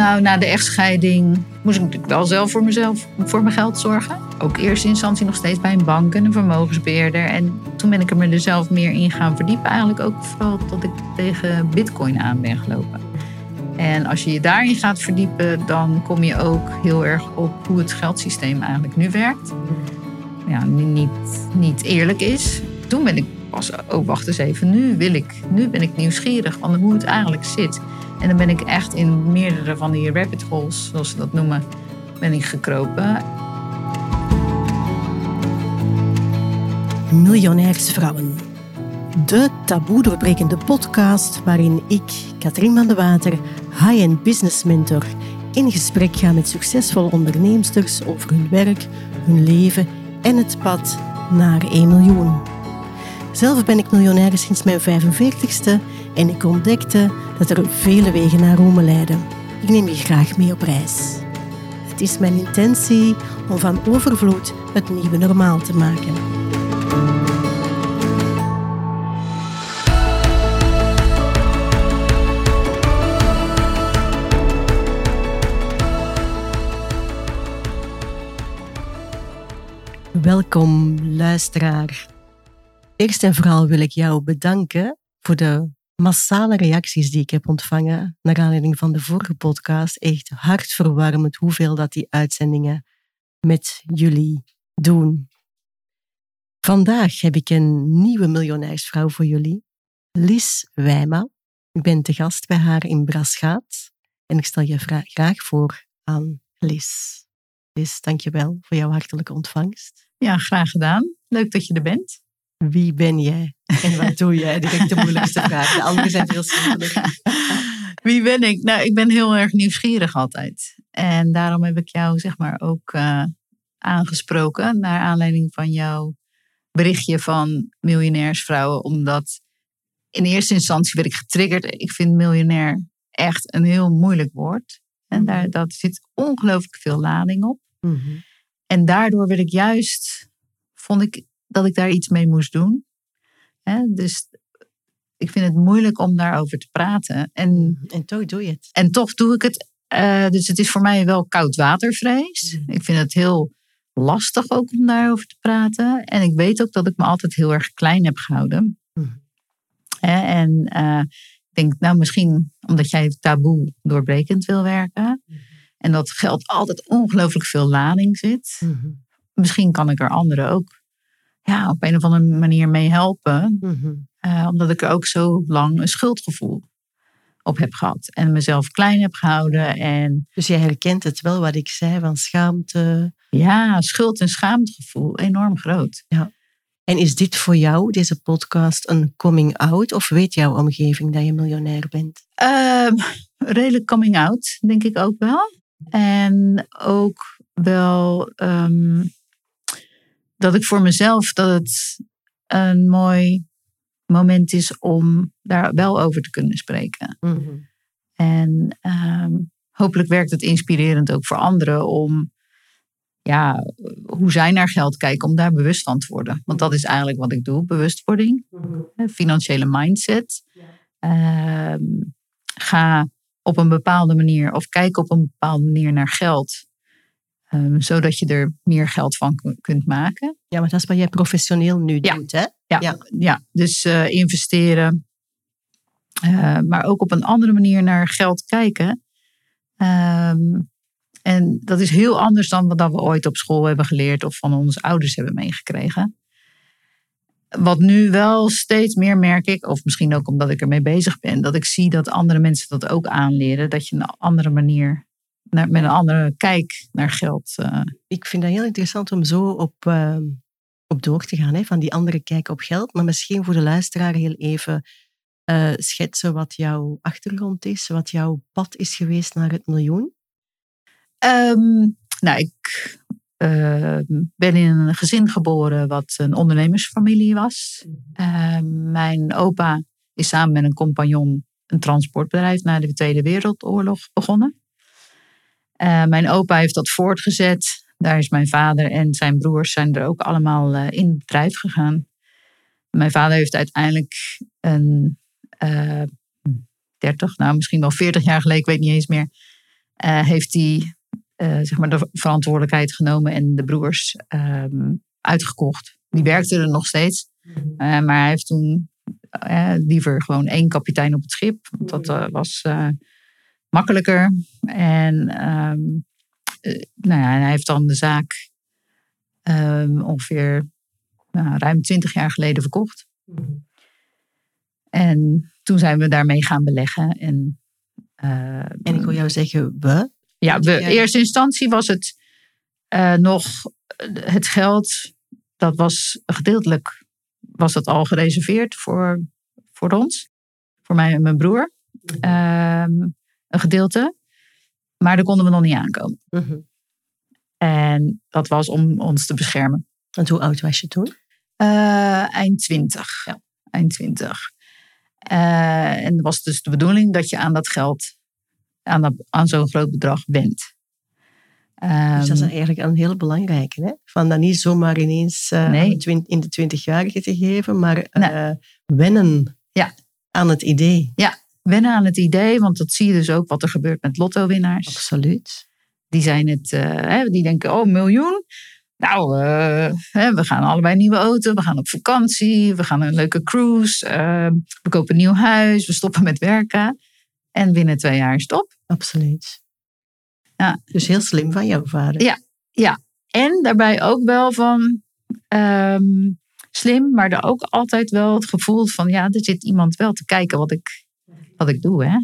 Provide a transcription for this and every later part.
Nou, na de echtscheiding moest ik natuurlijk wel zelf voor mezelf, voor mijn geld zorgen. Ook eerste instantie nog steeds bij een bank en een vermogensbeheerder. En toen ben ik er me zelf meer in gaan verdiepen. Eigenlijk ook vooral tot ik tegen bitcoin aan ben gelopen. En als je je daarin gaat verdiepen, dan kom je ook heel erg op hoe het geldsysteem eigenlijk nu werkt. Ja, niet, niet eerlijk is. Toen ben ik pas, oh wacht eens even, nu wil ik, nu ben ik nieuwsgierig van hoe het eigenlijk zit. En dan ben ik echt in meerdere van die rabbit holes, zoals ze dat noemen, ben ik gekropen. Miljonairsvrouwen. De taboe doorbrekende podcast waarin ik, Katrien van de Water, high-end business mentor, in gesprek ga met succesvolle onderneemsters over hun werk, hun leven en het pad naar 1 miljoen. Zelf ben ik miljonair sinds mijn 45ste en ik ontdekte dat er vele wegen naar Rome leiden. Ik neem je graag mee op reis. Het is mijn intentie om van overvloed het nieuwe normaal te maken. Welkom, luisteraar. Eerst en vooral wil ik jou bedanken voor de massale reacties die ik heb ontvangen naar aanleiding van de vorige podcast. Echt hartverwarmend hoeveel dat die uitzendingen met jullie doen. Vandaag heb ik een nieuwe miljonairsvrouw voor jullie, Lies Wijma. Ik ben te gast bij haar in Braschaat en ik stel je graag voor aan Lies. Lies, dankjewel voor jouw hartelijke ontvangst. Ja, graag gedaan. Leuk dat je er bent. Wie ben jij en wat doe jij? Direct de moeilijkste vraag. De andere zijn veel simpeler. Wie ben ik? Nou, ik ben heel erg nieuwsgierig altijd. En daarom heb ik jou zeg maar ook uh, aangesproken naar aanleiding van jouw berichtje van miljonairsvrouwen. Omdat in eerste instantie werd ik getriggerd. Ik vind miljonair echt een heel moeilijk woord. En daar mhm. dat zit ongelooflijk veel lading op. Mm -hmm. En daardoor werd ik juist, vond ik dat ik daar iets mee moest doen. dus ik vind het moeilijk om daarover te praten. En, en toch doe je het. En toch doe ik het. Uh, dus het is voor mij wel koudwatervrees. Mm. Ik vind het heel lastig ook om daarover te praten. En ik weet ook dat ik me altijd heel erg klein heb gehouden. Mm. en uh, ik denk, nou misschien omdat jij taboe doorbrekend wil werken. Mm. En dat geld altijd ongelooflijk veel lading zit. -hmm. Misschien kan ik er anderen ook ja, op een of andere manier mee helpen. Mm omdat ik er ook zo lang een schuldgevoel op heb gehad. En mezelf klein heb gehouden. En, dus jij herkent het wel wat ik zei van schaamte. Ja, schuld- en schaamtegevoel. Enorm groot. Ja. En is dit voor jou, deze podcast, een coming out? Of weet jouw omgeving dat je miljonair bent? Uh, redelijk coming out, denk ik ook wel. En ook wel um, dat ik voor mezelf dat het een mooi moment is om daar wel over te kunnen spreken. Mm -hmm. En um, hopelijk werkt het inspirerend ook voor anderen om ja, hoe zij naar geld kijken, om daar bewust van te worden. Want dat is eigenlijk wat ik doe, bewustwording, mm -hmm. financiële mindset. Um, ga op een bepaalde manier of kijk op een bepaalde manier naar geld. Um, zodat je er meer geld van kunt maken. Ja, maar dat is wat jij professioneel nu ja. doet, hè? Ja, ja. ja. dus uh, investeren. Uh, maar ook op een andere manier naar geld kijken. Um, en dat is heel anders dan wat we ooit op school hebben geleerd of van onze ouders hebben meegekregen. Wat nu wel steeds meer merk ik, of misschien ook omdat ik ermee bezig ben, dat ik zie dat andere mensen dat ook aanleren. Dat je een andere manier naar, met een andere kijk naar geld. Uh... Ik vind dat heel interessant om zo op, uh, op door te gaan, hè, van die andere kijk op geld. Maar misschien voor de luisteraar heel even uh, schetsen wat jouw achtergrond is, wat jouw pad is geweest naar het miljoen. Um, nou, ik ben in een gezin geboren wat een ondernemersfamilie was. mijn opa is samen met een compagnon een transportbedrijf na de Tweede Wereldoorlog begonnen. Uh, mijn opa heeft dat voortgezet. Daar is mijn vader en zijn broers zijn er ook allemaal uh, in het bedrijf gegaan. Mijn vader heeft uiteindelijk een uh, 30, nou misschien wel 40 jaar geleden, ik weet niet eens meer, eh, heeft hij eh, zeg maar de verantwoordelijkheid genomen en de broers ehm, uitgekocht. Die werkten er nog steeds. Eh, maar hij heeft toen eh, liever gewoon één kapitein op het schip. Want dat eh, was eh, makkelijker. En ehm, eh, nou ja, hij heeft dan de zaak ehm, ongeveer nou, ruim twintig jaar geleden verkocht. En toen zijn we daarmee gaan beleggen. En, eh, En ik wil jou zeggen, we. ja, we, in eerste instantie was het eh, nog het geld, dat was gedeeltelijk was dat al gereserveerd voor, voor ons, voor mij en mijn broer. Ehm, een gedeelte. Maar daar konden we nog niet aankomen. Mhm. En dat was om ons te beschermen. Want hoe oud was je toen? Eh, eind 20. Eind 20. Eh, en was dus de bedoeling dat je aan dat geld, aan, dat, aan zo'n groot bedrag went. dus dat is Ehm, eigenlijk een heel belangrijke. Hè? Van dat niet zomaar ineens eh, Nee. in de twintigjarige te geven, maar eh, wennen Ja. aan het idee. Wennen aan het idee, want dat zie je dus ook wat er gebeurt met lotto-winnaars. Absoluut. Die zijn het, eh, hè, die denken, oh, miljoen. Nou, eh, hè, we gaan allebei een nieuwe auto, we gaan op vakantie, we gaan een leuke cruise, eh, we kopen een nieuw huis, we stoppen met werken. En binnen twee jaar is het op. Absoluut. Ja. Dus heel slim van jouw vader. Ja. En daarbij ook wel van ehm, slim, maar er ook altijd wel het gevoel van, ja, er zit iemand wel te kijken wat ik, wat ik doe. Hè?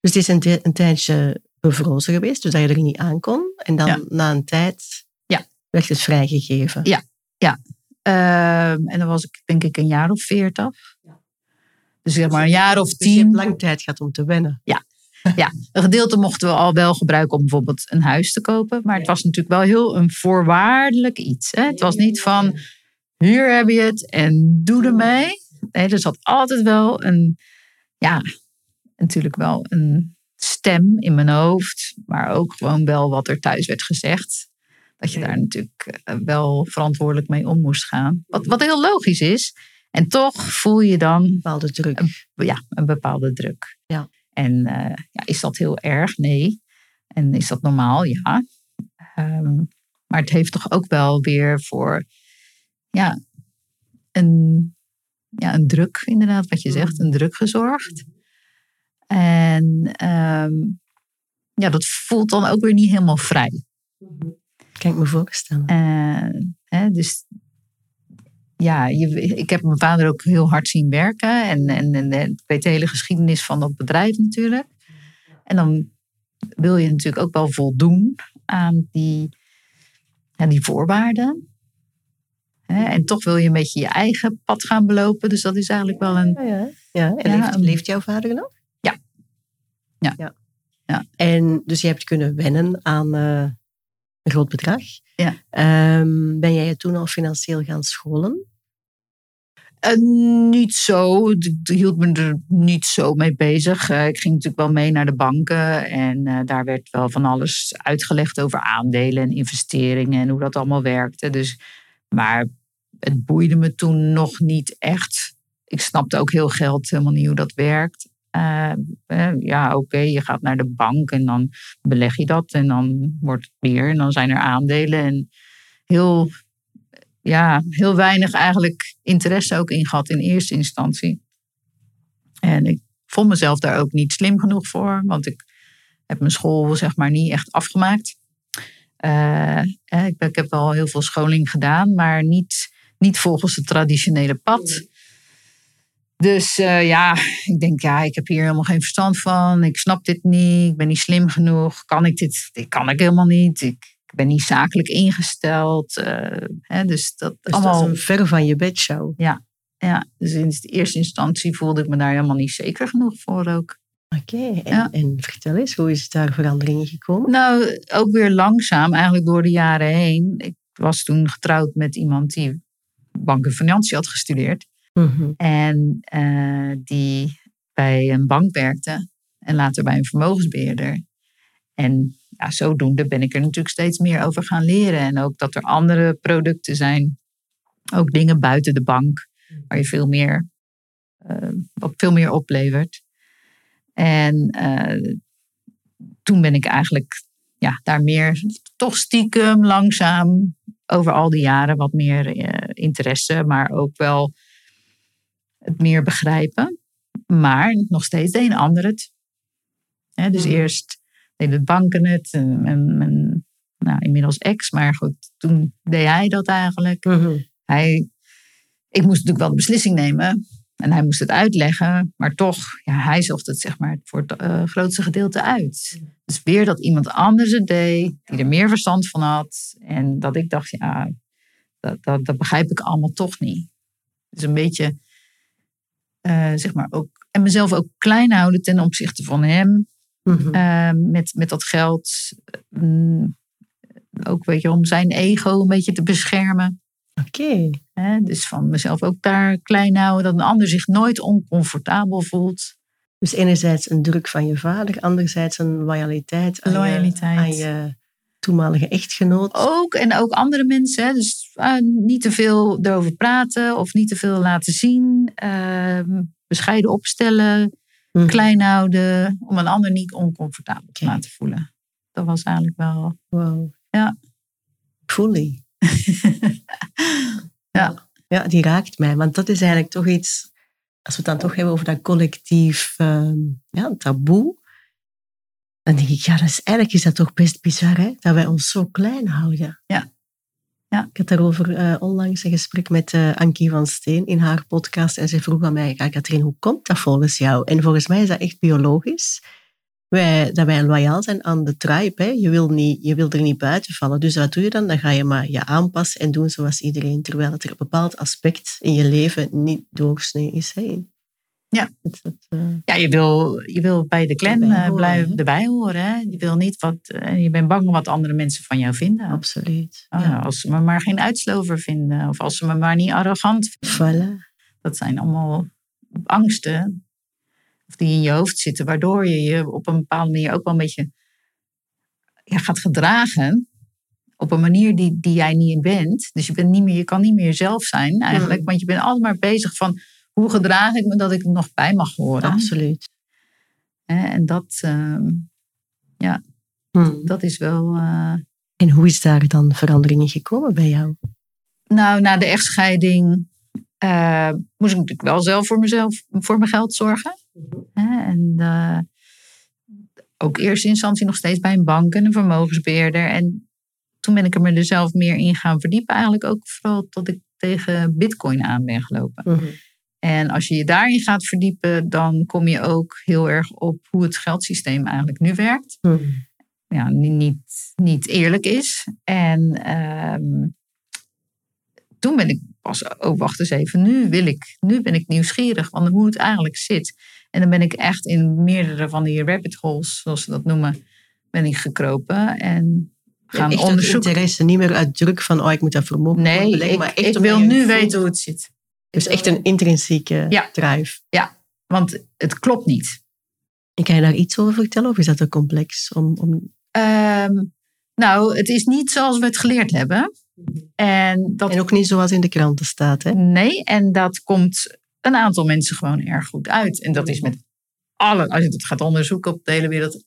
Dus het is een, ti- een tijdje bevrozen geweest, dus dat je er niet aan kon. En dan Ja. na een tijd Ja. werd het vrijgegeven. Ja. Ehm, en dan was ik denk ik een jaar of veertig. Dus zeg maar een jaar of Dus je hebt tien. lang tijd gehad om te wennen. Ja, een gedeelte mochten we al wel gebruiken om bijvoorbeeld een huis te kopen. Maar het was natuurlijk wel heel een voorwaardelijk iets. Hè? Het was niet van, hier heb je het en doe ermee. Nee, er zat altijd wel een, ja, natuurlijk wel een stem in mijn hoofd. Maar ook gewoon wel wat er thuis werd gezegd. Dat je daar natuurlijk eh, wel verantwoordelijk mee om moest gaan. Wat, wat heel logisch is. En toch voel je dan bepaalde druk. ja, een bepaalde druk. Ja. En eh, ja, is dat heel erg? Nee. En is dat normaal? Ja. Ehm, maar het heeft toch ook wel weer voor ja, een, ja, een druk, inderdaad, wat je zegt, een druk gezorgd. En ehm, ja, dat voelt dan ook weer niet helemaal vrij. Kan ik me voorstellen. Hè, dus ja, je, ik heb mijn vader ook heel hard zien werken. En, en, en, ik weet de hele geschiedenis van dat bedrijf natuurlijk. En dan wil je natuurlijk ook wel voldoen aan die, aan die voorwaarden. Hè, en toch wil je een beetje je eigen pad gaan belopen. Dus dat is eigenlijk wel een. Ja, ja. ja. En Ja, leeft, leeft jouw vader nog? Ja. Ja. ja. En dus je hebt kunnen wennen aan eh, een groot bedrag. Ja. Ehm, ben jij je toen al financieel gaan scholen? Eh, niet zo. Ik hield me er niet zo mee bezig. Eh, ik ging natuurlijk wel mee naar de banken. En eh, daar werd wel van alles uitgelegd over aandelen en investeringen en hoe dat allemaal werkte. Dus, maar het boeide me toen nog niet echt. Ik snapte ook heel geld helemaal niet hoe dat werkt. Eh, eh, ja, oké, je gaat naar de bank en dan beleg je dat en dan wordt het meer en dan zijn er aandelen. En heel ja, heel weinig eigenlijk interesse ook in gehad in eerste instantie. En ik vond mezelf daar ook niet slim genoeg voor, want ik heb mijn school zeg maar niet echt afgemaakt. Eh, ik, ik heb wel heel veel scholing gedaan, maar niet, niet volgens het traditionele pad. Dus eh, ja, ik denk, ja, ik heb hier helemaal geen verstand van. Ik snap dit niet. Ik ben niet slim genoeg. Kan ik dit? Dit kan ik helemaal niet. Ik, ben niet zakelijk ingesteld. eh, hè, dus dat Dus allemaal. dat is van je bedshow. Ja, dus in de eerste instantie voelde ik me daar helemaal niet zeker genoeg voor ook. Oké, en, Ja. en vertel eens, hoe is daar veranderingen gekomen? Nou, ook weer langzaam, eigenlijk door de jaren heen. Ik was toen getrouwd met iemand die bank en financiën had gestudeerd. Mhm. En eh, die bij een bank werkte en later bij een vermogensbeheerder. En ja, zodoende ben ik er natuurlijk steeds meer over gaan leren. En ook dat er andere producten zijn, ook dingen buiten de bank, waar je veel meer, eh, wat veel meer oplevert. En eh, toen ben ik eigenlijk ja, daar meer toch stiekem, langzaam, over al die jaren wat meer eh, interesse, maar ook wel het meer begrijpen. Maar nog steeds deed een ander het. Dus Mhm. eerst deed het banken het, en mijn, mijn nou, inmiddels ex, maar goed, toen deed hij dat eigenlijk. Mhm. Hij, ik moest natuurlijk wel de beslissing nemen en hij moest het uitleggen, maar toch, ja, hij zocht het zeg maar voor het eh, grootste gedeelte uit. Dus weer dat iemand anders het deed, die er meer verstand van had. En dat ik dacht, ja, dat, dat, dat begrijp ik allemaal toch niet. Dus een beetje, eh, zeg maar ook, en mezelf ook klein houden ten opzichte van hem. Mhm. eh, met, met dat geld. Mm, ook weet je, om zijn ego een beetje te beschermen. Oké. Dus van mezelf ook daar klein houden, dat een ander zich nooit oncomfortabel voelt. Dus enerzijds een druk van je vader, anderzijds een loyaliteit aan, Loyaliteit. Je, aan je toenmalige echtgenoot. Ook en ook andere mensen. Hè? Dus eh, niet te veel erover praten of niet te veel laten zien. Ehm, bescheiden opstellen, Mhm. klein houden, om een ander niet oncomfortabel te laten voelen. Dat was eigenlijk wel. Wow. Ja. Fully. Ja. Ja, die raakt mij. Want dat is eigenlijk toch iets, als we het dan toch hebben over dat collectief ehm, ja, taboe. Dan denk ik, ja, dat is, eigenlijk is dat toch best bizar, hè? Dat wij ons zo klein houden. Ja. Ja. Ik had daarover eh, onlangs een gesprek met eh, Ankie van Steen in haar podcast. En ze vroeg aan mij, Katrien, hoe komt dat volgens jou? En volgens mij is dat echt biologisch. Wij, dat wij loyaal zijn aan de tribe. Hè? Je, wil niet, je wil er niet buiten vallen. Dus wat doe je dan? Dan ga je maar je aanpassen en doen zoals iedereen. Terwijl het er een bepaald aspect in je leven niet doorsnee is. Hè? Ja. Het, eh, Ja, je wil, je wil bij de clan Erbij eh, horen, blijven, erbij horen. Hè? Je wil niet wat. eh, je bent bang wat andere mensen van jou vinden. absoluut. Oh, ja. Als ze me maar geen uitslover vinden. Of als ze me maar niet arrogant vinden. Voilà. Dat zijn allemaal angsten. Of die in je hoofd zitten. Waardoor je je op een bepaalde manier ook wel een beetje ja, gaat gedragen. Op een manier die, die jij niet bent. Dus je, bent niet meer, je kan niet meer jezelf zijn eigenlijk. Mm. Want je bent altijd maar bezig van. Hoe gedraag ik me dat ik er nog bij mag horen? Absoluut. En dat, ehm, Hmm. dat is wel. eh, En hoe is daar dan verandering in gekomen bij jou? Nou, na de echtscheiding eh, moest ik natuurlijk wel zelf voor mezelf, voor mijn geld zorgen. Hè, En eh, ook eerste instantie nog steeds bij een bank en een vermogensbeheerder. En toen ben ik er me er zelf meer in gaan verdiepen. Eigenlijk ook vooral tot ik tegen bitcoin aan ben gelopen. Mhm. En als je je daarin gaat verdiepen, dan kom je ook heel erg op hoe het geldsysteem eigenlijk nu werkt. Mhm. ja, niet, niet, eerlijk is. En ehm, toen ben ik pas, oh wacht eens even, nu wil ik, nu ben ik nieuwsgierig van hoe het eigenlijk zit. En dan ben ik echt in meerdere van die rabbit holes, zoals ze dat noemen, ben ik gekropen en gaan echt onderzoeken. interesse, niet meer uit druk van, oh, ik moet dat vermogen Nee, ik, maar echt ik wil nu voelt- weten hoe het zit. Dus echt een intrinsieke Ja. drive. Want het klopt niet. En kan je daar iets over vertellen of is dat te complex? Om, om... Ehm, nou, het is niet zoals we het geleerd hebben. En dat En ook niet zoals in de kranten staat. Hè? Nee, en dat komt een aantal mensen gewoon erg goed uit. En dat is met alle, als je het gaat onderzoeken op de hele wereld,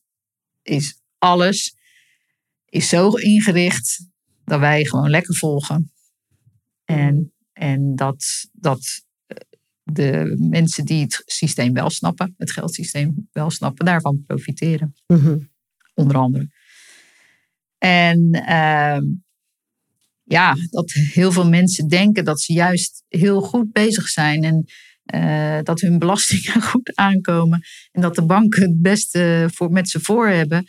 is alles is zo ingericht dat wij gewoon lekker volgen. En, en dat, dat eh, de mensen die het systeem wel snappen, het geldsysteem wel snappen, daarvan profiteren Mhm. onder andere. En ehm, ja, dat heel veel mensen denken dat ze juist heel goed bezig zijn en eh, dat hun belastingen goed aankomen en dat de banken het beste voor, met ze voor hebben.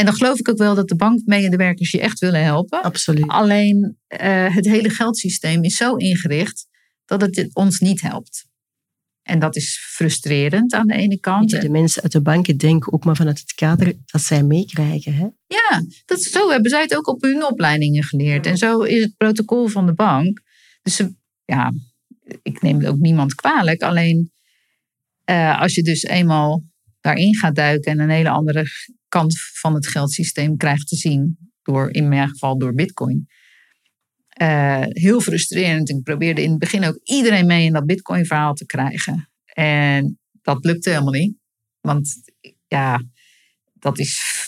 En dan geloof ik ook wel dat de bankmedewerkers je echt willen helpen. Absoluut. Alleen eh, het hele geldsysteem is zo ingericht dat het ons niet helpt. En dat is frustrerend aan de ene kant. De mensen uit de banken denken ook maar vanuit het kader dat zij meekrijgen. Hè? Ja, dat, zo hebben zij het ook op hun opleidingen geleerd. En zo is het protocol van de bank. Dus ze, ja, ik neem ook niemand kwalijk. Alleen eh, als je dus eenmaal daarin gaat duiken en een hele andere kant van het geldsysteem krijgt te zien, door, in mijn geval door Bitcoin. eh, heel frustrerend. Ik probeerde in het begin ook iedereen mee in dat Bitcoin-verhaal te krijgen. En dat lukte helemaal niet. Want ja, dat is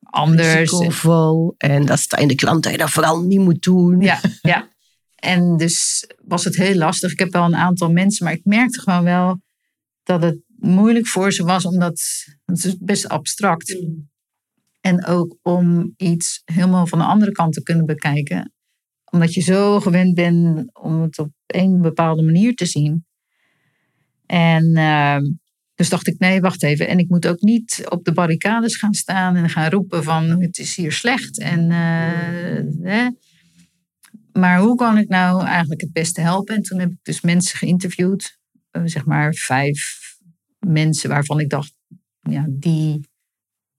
anders. Risicovol. En dat in de krant dat je dat vooral niet moet doen. Ja, ja. En dus was het heel lastig. Ik heb wel een aantal mensen, maar ik merkte gewoon wel dat het moeilijk voor ze was, omdat het is best abstract. En ook om iets helemaal van de andere kant te kunnen bekijken. Omdat je zo gewend bent om het op een bepaalde manier te zien. En uh, dus dacht ik, nee, wacht even. En ik moet ook niet op de barricades gaan staan en gaan roepen van het is hier slecht. En, uh, hè. Maar hoe kan ik nou eigenlijk het beste helpen? En toen heb ik dus mensen geïnterviewd. Uh, zeg maar vijf mensen waarvan ik dacht, ja, die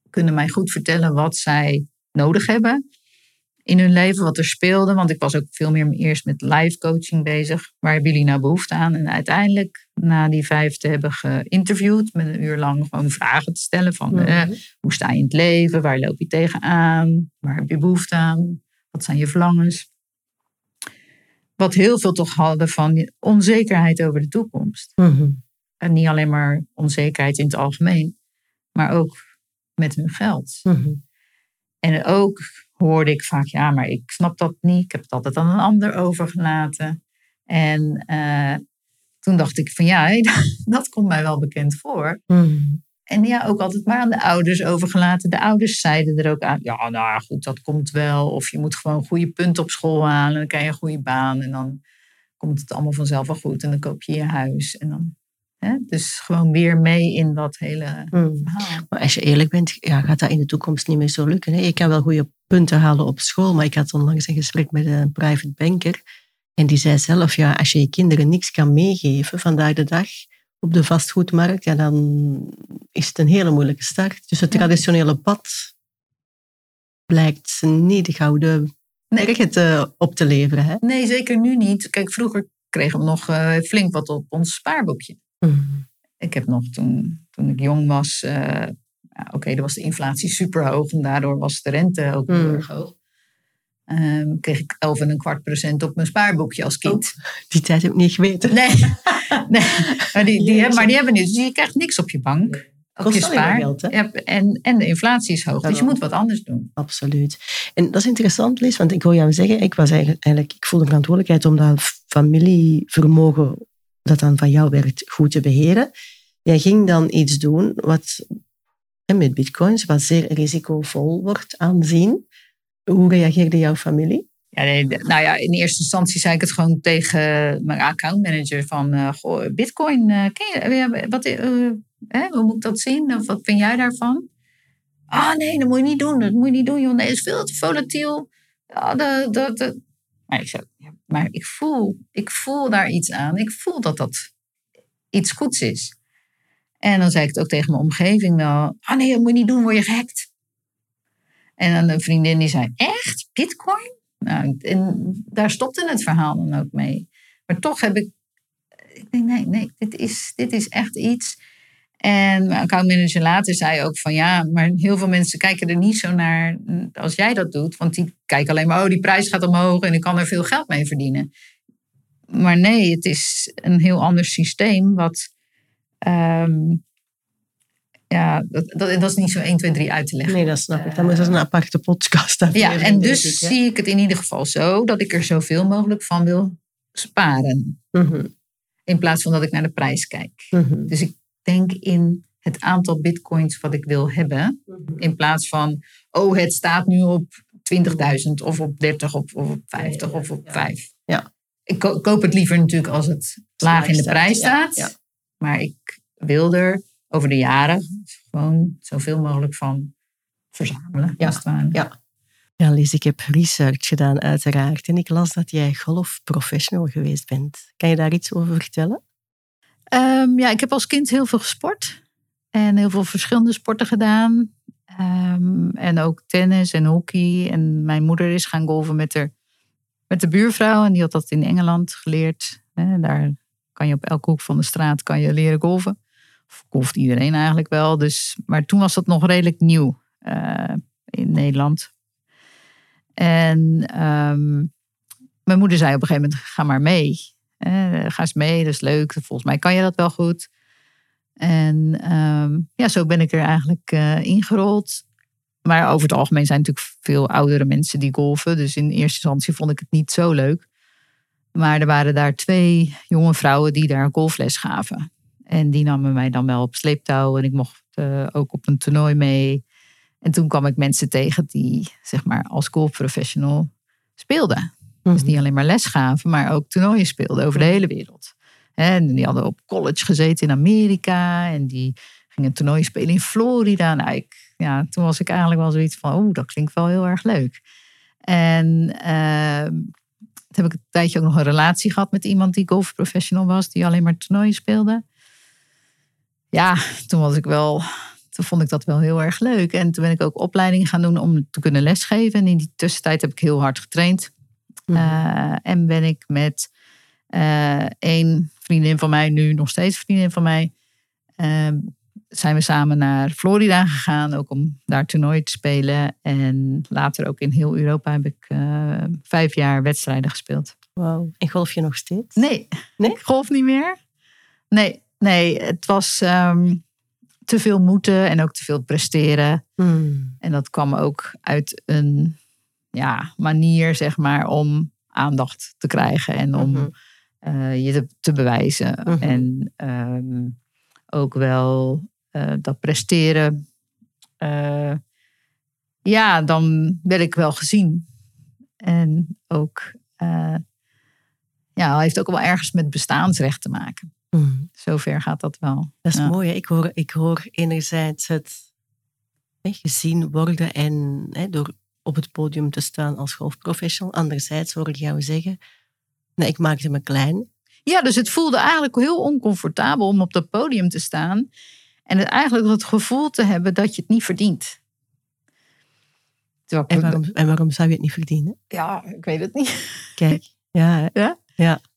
kunnen mij goed vertellen wat zij nodig hebben in hun leven, wat er speelde. Want ik was ook veel meer eerst met live coaching bezig. Waar hebben jullie nou behoefte aan? En uiteindelijk, na die vijf te hebben geïnterviewd, met een uur lang gewoon vragen te stellen van eh, hoe sta je in het leven? Waar loop je tegenaan? Waar heb je behoefte aan? Wat zijn je verlangens? Wat heel veel toch hadden van onzekerheid over de toekomst. Mhm. En niet alleen maar onzekerheid in het algemeen, maar ook met hun geld. Mhm. En ook hoorde ik vaak, ja, maar ik snap dat niet. Ik heb het altijd aan een ander overgelaten. En uh, toen dacht ik van ja, dat komt mij wel bekend voor. Mhm. En ja, ook altijd maar aan de ouders overgelaten. De ouders zeiden er ook aan, ja, nou goed, dat komt wel. Of je moet gewoon goede punten op school halen. Dan krijg je een goede baan. En dan komt het allemaal vanzelf wel goed. En dan koop je je huis. En dan Hè? Dus gewoon weer mee in dat hele Mm. verhaal. Maar als je eerlijk bent, ja, gaat dat in de toekomst niet meer zo lukken. Hè? Je kan wel goede punten halen op school, maar ik had onlangs een gesprek met een private banker. En die zei zelf, ja, als je je kinderen niks kan meegeven vandaag de dag op de vastgoedmarkt, ja, dan is het een hele moeilijke start. Dus het Ja. traditionele pad blijkt niet de gouden Nee. weg te, op te leveren. Hè? Nee, zeker nu niet. Kijk, vroeger kregen we nog eh, flink wat op ons spaarboekje. Mm. Ik heb nog toen, toen ik jong was, eh, oké, dan was de inflatie super hoog en daardoor was de rente ook heel Mm. erg hoog. Ehm, kreeg ik 11 en een kwart procent op mijn spaarboekje als kind. Die tijd heb ik niet geweten. Nee, nee. Maar, die, die, Jeetje. maar die hebben nu, dus je krijgt niks op je bank. Op Kost je spaar. geld, hè? Ja, en, en de inflatie is hoog, dus je moet wat anders doen. Absoluut. En dat is interessant, Lies, want ik hoor jou zeggen, ik, was eigenlijk, eigenlijk, ik voel de verantwoordelijkheid om dat familievermogen dat dan van jou werd goed te beheren. Jij ging dan iets doen wat met bitcoins, wat zeer risicovol wordt aanzien. Hoe reageerde jouw familie? Ja, nou ja, in eerste instantie zei ik het gewoon tegen mijn accountmanager van, eh, goh, bitcoin, eh, ken wat, eh, hè, hoe moet ik dat zien? Of wat vind jij daarvan? Ah nee, dat moet je niet doen, dat moet je niet doen, joh. Nee, het is veel te volatiel. Ja, dat, dat, dat. Maar ik zei, maar ik voel, ik voel daar iets aan. Ik voel dat dat iets goeds is. En dan zei ik het ook tegen mijn omgeving wel. Ah nee, dat moet je niet doen, word je gehackt. En dan een vriendin die zei, echt? Bitcoin? Nou, en daar stopte het verhaal dan ook mee. Maar toch heb ik, ik denk, nee, nee, dit is, dit is echt iets. En mijn accountmanager later zei ook van ja, maar heel veel mensen kijken er niet zo naar als jij dat doet. Want die kijken alleen maar, oh, die prijs gaat omhoog en ik kan er veel geld mee verdienen. Maar nee, het is een heel ander systeem wat, ehm, ja, dat, dat, dat is niet zo 1, 2, 3 uit te leggen. Nee, dat snap ik. Dan is dat een aparte podcast. Ja, en dus ik, zie ik het in ieder geval zo dat ik er zoveel mogelijk van wil sparen. Mhm, In plaats van dat ik naar de prijs kijk. mhm, Dus ik denk in het aantal bitcoins wat ik wil hebben. In plaats van, oh, het staat nu op 20.000 of op 30 of, of op 50 Ja, ja, of op ja. 5. Ja. Ik ko- koop het liever natuurlijk als het laag in de prijs staat. Maar ik wil er over de jaren gewoon zoveel mogelijk van verzamelen. Ja, ja. Ja, Lies, ik heb research gedaan uiteraard. En ik las dat jij golfprofessional geweest bent. Kan je daar iets over vertellen? Ehm, ja, ik heb als kind heel veel gesport. En heel veel verschillende sporten gedaan. Ehm, en ook tennis en hockey. En mijn moeder is gaan golven met, haar, met de buurvrouw. En die had dat in Engeland geleerd. Daar kan je op elke hoek van de straat kan je leren golven. Of golft iedereen eigenlijk wel. Dus, maar toen was dat nog redelijk nieuw eh, in Nederland. En ehm, mijn moeder zei op een gegeven moment, ga maar mee. Eh, ga eens mee, dat is leuk. Volgens mij kan je dat wel goed. En ehm, ja, zo ben ik er eigenlijk uh, ingerold. Maar over het algemeen zijn natuurlijk veel oudere mensen die golfen. Dus in eerste instantie vond ik het niet zo leuk. Maar er waren daar twee jonge vrouwen die daar golfles gaven. En die namen mij dan wel op sleeptouw. En ik mocht uh, ook op een toernooi mee. En toen kwam ik mensen tegen die zeg maar als golfprofessional speelden. Dus Mhm. niet alleen maar les gaven, maar ook toernooien speelden over de hele wereld. En die hadden op college gezeten in Amerika. En die gingen toernooien spelen in Florida. Nou, ik, ja, toen was ik eigenlijk wel zoiets van, oeh, dat klinkt wel heel erg leuk. En uh, toen heb ik een tijdje ook nog een relatie gehad met iemand die golfprofessional was. Die alleen maar toernooien speelde. Ja, toen was ik wel toen vond ik dat wel heel erg leuk. En toen ben ik ook opleidingen gaan doen om te kunnen lesgeven. En in die tussentijd heb ik heel hard getraind. Mhm. Uh, en ben ik met uh, één vriendin van mij, nu nog steeds vriendin van mij, uh, zijn we samen naar Florida gegaan. Ook om daar toernooi te spelen. En later ook in heel Europa heb ik uh, vijf jaar wedstrijden gespeeld. Wauw. En golf je nog steeds? Nee, Nee? ik golf niet meer. Nee, nee het was um, te veel moeten en ook te veel presteren. Hmm. En dat kwam ook uit een ja, manier, zeg maar, om aandacht te krijgen en om Mhm. uh, je te, te bewijzen. Mhm. En um, ook wel uh, dat presteren. Uh, ja, dan werd ik wel gezien. En ook, ja, heeft ook wel ergens met bestaansrecht te maken. Hmm. Zover gaat dat wel. Dat is Ja. mooi. Hè? Ik, hoor, ik hoor enerzijds het hè, gezien worden en hè, door op het podium te staan als golfprofessional. Anderzijds hoor ik jou zeggen, nee, ik maakte me klein. Ja, dus het voelde eigenlijk heel oncomfortabel om op dat podium te staan. En het eigenlijk het gevoel te hebben dat je het niet verdient. En waarom, en waarom zou je het niet verdienen? Ja, ik weet het niet. Kijk, ja, hè.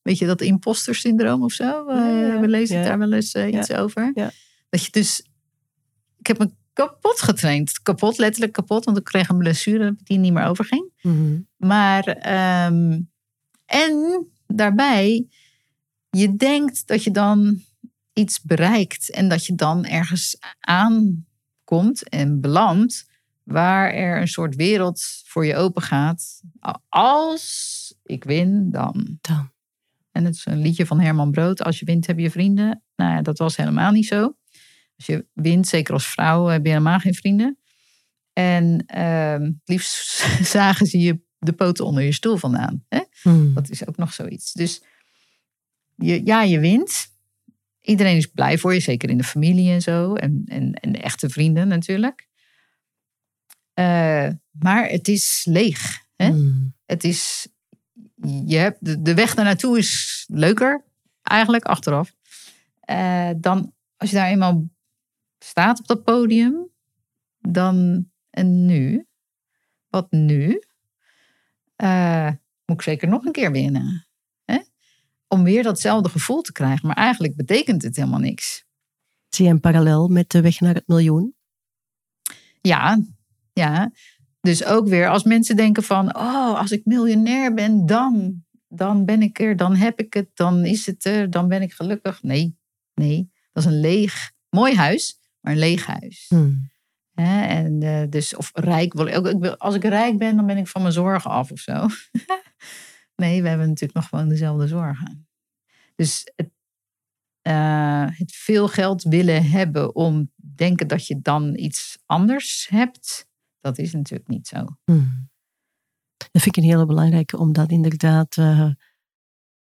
Weet je dat imposter syndroom of zo? Eh, Ja, ja, we lezen ja. daar wel eens eh, iets over. Ja. Dat je dus... Ik heb me kapot getraind. Kapot, letterlijk kapot. Want ik kreeg een blessure die niet meer overging. Mhm. Maar, ehm, en daarbij, je denkt dat je dan iets bereikt en dat je dan ergens aankomt en belandt waar er een soort wereld voor je open gaat. Als ik win, dan. Dan. En het is een liedje van Herman Brood. Als je wint, heb je vrienden. Nou ja, dat was helemaal niet zo. Als je wint, zeker als vrouw, heb je helemaal geen vrienden. En het liefst zagen ze je de poten onder je stoel vandaan. Hè? Hmm. Dat is ook nog zoiets. Dus je, ja, je wint. Iedereen is blij voor je, zeker in de familie en zo. En, en, en de echte vrienden natuurlijk. Eh, maar het is leeg. Hè? Hmm. Het is, je hebt, de, de weg daar naartoe is leuker, eigenlijk achteraf. Eh, dan als je daar eenmaal staat op dat podium, dan en nu. Wat nu? Eh, moet ik zeker nog een keer winnen. Hè? Om weer datzelfde gevoel te krijgen. Maar eigenlijk betekent het helemaal niks. Zie je een parallel met de weg naar het miljoen? Ja, ja. Dus ook weer als mensen denken van, oh, als ik miljonair ben, dan, dan ben ik er, dan heb ik het, dan is het er, dan ben ik gelukkig. Nee, nee, dat is een leeg, mooi huis, maar een leeg huis. Hmm. Hè, en eh, dus, of rijk, wil ik, ook- ik wil, als ik rijk ben, dan ben ik van mijn zorgen af of zo. nee, we hebben natuurlijk nog gewoon dezelfde zorgen. Dus het, eh, het veel geld willen hebben om denken dat je dan iets anders hebt, dat is natuurlijk niet zo. Hmm. Dat vind ik een hele belangrijke om dat inderdaad eh,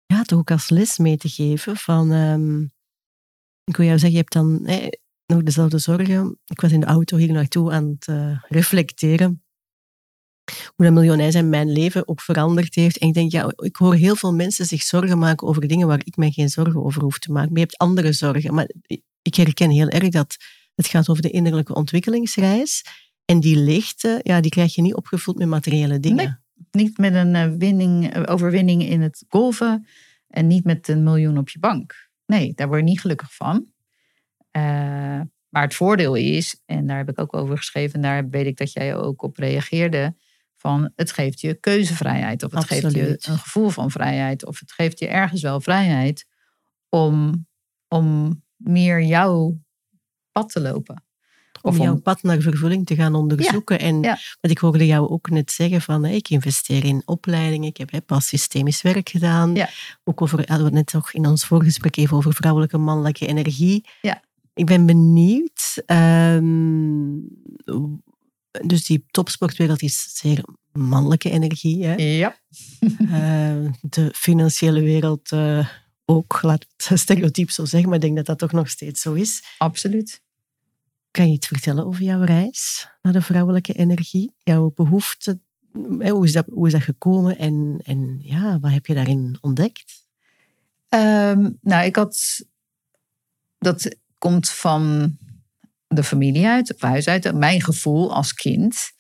ja, toch ook als les mee te geven. Van, ehm, ik wil jou zeggen, je hebt dan nog dezelfde zorgen. Ik was in de auto hier naartoe aan het eh, reflecteren. Hoe dat miljonair zijn mijn leven ook veranderd heeft. En ik denk, ja, ik hoor heel veel mensen zich zorgen maken over dingen waar ik mij geen zorgen over hoef te maken. Maar je hebt andere zorgen. Maar ik herken heel erg dat het gaat over de innerlijke ontwikkelingsreis. En die leegte, ja, die krijg je niet opgevuld met materiële dingen. Nee. Niet met een eh, winning, eh, overwinning in het golven en niet met een miljoen op je bank. Nee, daar word je niet gelukkig van. Eh, maar het voordeel is, en daar heb ik ook over geschreven, en daar weet ik dat jij ook op reageerde, van het geeft je keuzevrijheid. Of het geeft je een gevoel van vrijheid. Of het geeft je ergens wel vrijheid om, om meer jouw pad te lopen. Om Of om- jouw pad naar vervulling te gaan onderzoeken. en ja. wat ik hoorde jou ook net zeggen, van ik investeer in opleidingen, ik heb pas systemisch werk gedaan. Ja. Ook over, hadden we het net nog in ons voorgesprek even over vrouwelijke mannelijke energie. Ik ben benieuwd. ehm, dus die topsportwereld is zeer mannelijke energie. Hè? Ja. Eh, de financiële wereld eh, ook, laat het stereotyp zo zeggen, maar ik denk dat dat toch nog steeds zo is. Absoluut. Kan je iets vertellen over jouw reis naar de vrouwelijke energie? Jouw behoefte? eh, Hoe is dat, hoe is dat gekomen en, en ja, wat heb je daarin ontdekt? Ehm, nou, ik had. Dat komt van de familie uit, of huis uit. Mijn gevoel als kind.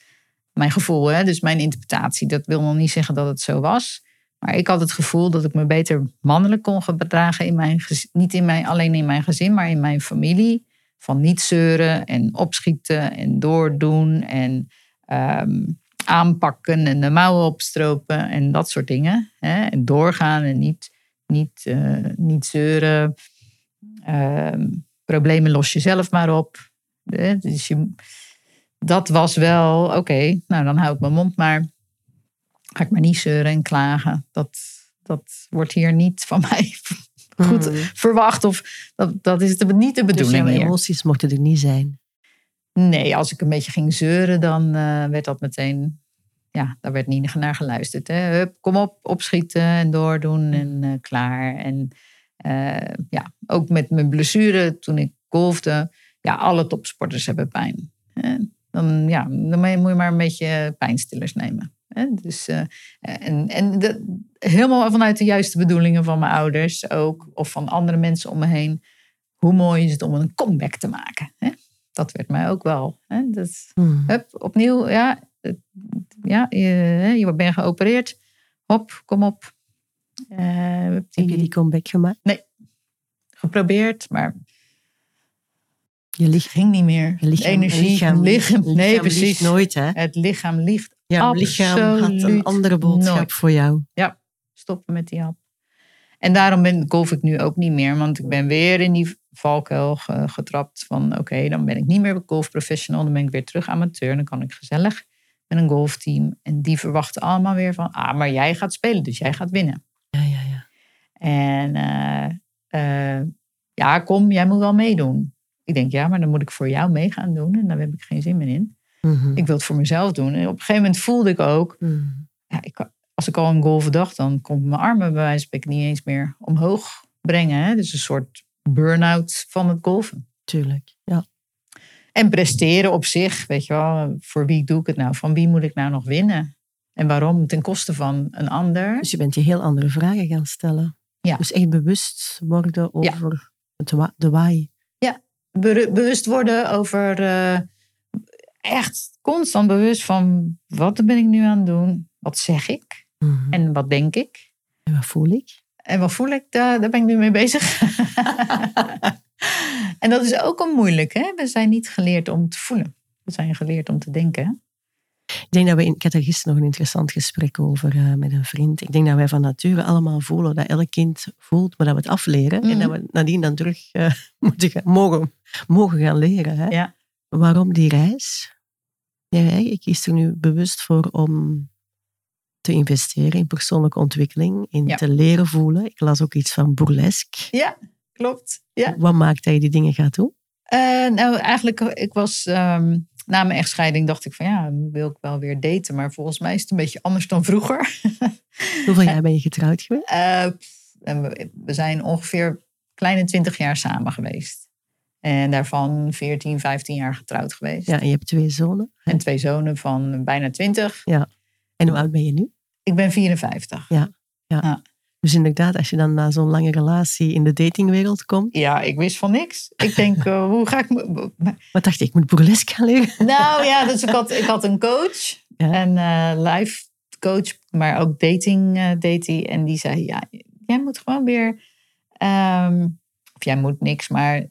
Mijn gevoel, hè, dus mijn interpretatie. Dat wil nog niet zeggen dat het zo was. Maar ik had het gevoel dat ik me beter mannelijk kon gedragen. In mijn, niet in mijn, alleen in mijn gezin, maar in mijn familie. Van niet zeuren en opschieten en doordoen. En ehm, aanpakken en de mouwen opstropen en dat soort dingen. Hè? En doorgaan en niet, niet, eh, niet zeuren. Ehm, problemen los je zelf maar op. Hè? Dus je, dat was wel, oké, nou dan hou ik mijn mond maar. Ga ik maar niet zeuren en klagen. Dat, dat wordt hier niet van mij goed Hmm. verwacht. Of dat, dat is de, niet de Dus bedoeling hier. emoties mochten er niet zijn. Nee, als ik een beetje ging zeuren, dan eh, werd dat meteen. Ja, daar werd niet naar geluisterd. Hè. Hup, kom op, opschieten en doordoen en eh, klaar. En eh, ja, ook met mijn blessure toen ik golfde. Ja, alle topsporters hebben pijn. Hè. Dan, ja, dan moet je maar een beetje pijnstillers nemen. Hè. Dus, eh, en en dat, helemaal vanuit de juiste bedoelingen van mijn ouders ook. Of van andere mensen om me heen. Hoe mooi is het om een comeback te maken? Hè? dat werd mij ook wel. Hè? Dat, Hmm. hup, opnieuw, ja, ja je bent geopereerd. Hop, kom op. Eh, heb Heb je die die comeback gemaakt? geprobeerd, maar Je het lichaam, ging niet meer. je lichaam, Energie, lichaam, lichaam, nee, precies. nooit, hè? Het lichaam ligt. Jouw lichaam had een andere boodschap nooit. voor jou. Stoppen met die hap. En daarom ben, golf ik nu ook niet meer, want ik ben weer in die valkuil ge- getrapt van oké, dan ben ik niet meer golfprofessional, dan ben ik weer terug amateur, dan kan ik gezellig met een golfteam. En die verwachten allemaal weer van, ah, maar jij gaat spelen, dus jij gaat winnen. En eh, eh, ja, kom, jij moet wel meedoen. Ik denk, ja, maar dan moet ik voor jou mee gaan doen en daar heb ik geen zin meer in. Mhm. Ik wil het voor mezelf doen. En op een gegeven moment voelde ik ook, Mhm. ja, ik, als ik al een golven dacht, dan kon ik mijn armen bij wijze van spreken niet eens meer omhoog brengen. Hè? Dus een soort burn-out van het golven. Tuurlijk, ja. En presteren op zich, weet je wel, voor wie doe ik het nou? Van wie moet ik nou nog winnen? En waarom? Ten koste van een ander. Dus je bent je heel andere vragen gaan stellen. Ja. Dus echt bewust worden over het wa- de why. Be- bewust worden over, eh, echt constant bewust van, wat ben ik nu aan het doen? Wat zeg ik? Mhm. En wat denk ik? En wat voel ik? En wat voel ik? Daar, daar ben ik nu mee bezig. en dat is ook al moeilijk. Hè? We zijn niet geleerd om te voelen. We zijn geleerd om te denken. Ik denk dat we, in, ik had er gisteren nog een interessant gesprek over eh, met een vriend. Ik denk dat wij van nature allemaal voelen dat elk kind voelt, maar dat we het afleren. En Mhm. dat we nadien dan terug eh, moeten gaan, mogen, mogen gaan leren. Hè? Ja. Waarom die reis? Ja, ik kies er nu bewust voor om te investeren in persoonlijke ontwikkeling, in Ja. te leren voelen. Ik las ook iets van burlesque. Ja, klopt. Ja. Wat maakt dat je die dingen gaat doen? Eh, nou, eigenlijk, ik was ehm, na mijn echtscheiding dacht ik van ja, wil ik wel weer daten. Maar volgens mij is het een beetje anders dan vroeger. Hoeveel jaar ben je getrouwd geweest? Eh, we, zijn ongeveer kleine twintig jaar samen geweest. En daarvan 14, 15 jaar getrouwd geweest. Ja, en je hebt twee zonen. En twee zonen van bijna 20. En hoe oud ben je nu? Ik ben 54. Dus inderdaad, als je dan na zo'n lange relatie in de datingwereld komt. Ja, ik wist van niks. Ik denk, eh, hoe ga ik... me- Wat dacht je, ik moet burlesque gaan leren? Nou ja, dus ik had, ik had een coach. Ja. Een eh life coach, maar ook dating eh deed hij. En die zei, ja, jij moet gewoon weer... ehm, of jij moet niks, maar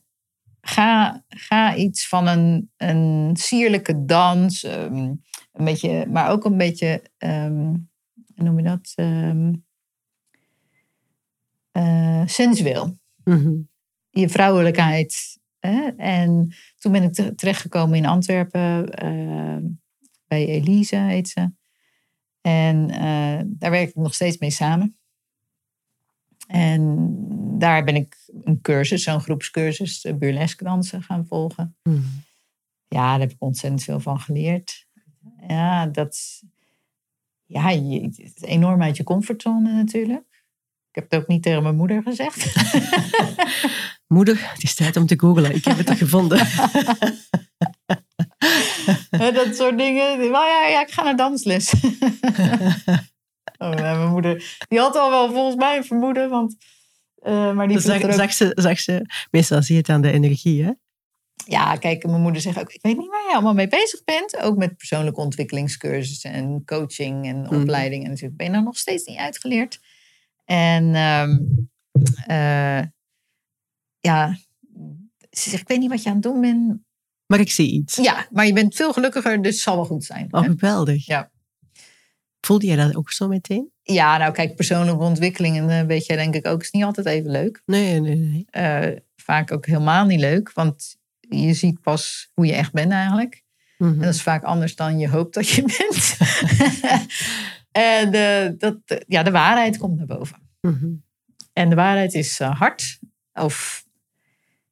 ga, ga iets van een, een sierlijke dans. ehm, een beetje, maar ook een beetje, hoe noem je dat? Eh, sensueel. Mhm. je vrouwelijkheid. Hè? En toen ben ik te- terechtgekomen in Antwerpen. eh, bij Elise heet ze. En eh, daar werk ik nog steeds mee samen. En daar ben ik een cursus, zo'n groepscursus, burlesque dansen gaan volgen. Mhm. Ja, daar heb ik ontzettend veel van geleerd. Ja, dat ja, je, het is enorm uit je comfortzone natuurlijk. Ik heb het ook niet tegen mijn moeder gezegd. Moeder, het is tijd om te googlen. Ik heb het er gevonden. Dat soort dingen. Ja, ja, ik ga naar dansles. oh, mijn moeder, die had al wel volgens mij een vermoeden, want... eh, maar die Zag, ook- zag, ze, zag ze, meestal zie je het aan de energie, hè? Ja, kijk, mijn moeder zegt ook, ik weet niet waar je allemaal mee bezig bent. Ook met persoonlijke ontwikkelingscursussen en coaching en opleiding. En natuurlijk ben je nou nog steeds niet uitgeleerd. En ehm, eh, ja, ze zegt, ik weet niet wat je aan het doen bent. Maar ik zie iets. Ja, maar je bent veel gelukkiger, dus het zal wel goed zijn. Oh, geweldig. Ja. Voelde jij dat ook zo meteen? Ja, nou kijk, persoonlijke ontwikkeling, en eh, weet jij denk ik ook, is niet altijd even leuk. Nee, nee, nee. Eh, vaak ook helemaal niet leuk, want je ziet pas hoe je echt bent eigenlijk. Mhm. En dat is vaak anders dan je hoopt dat je bent. En eh, dat, ja, de waarheid komt naar boven. Mhm. En de waarheid is eh, hard. Of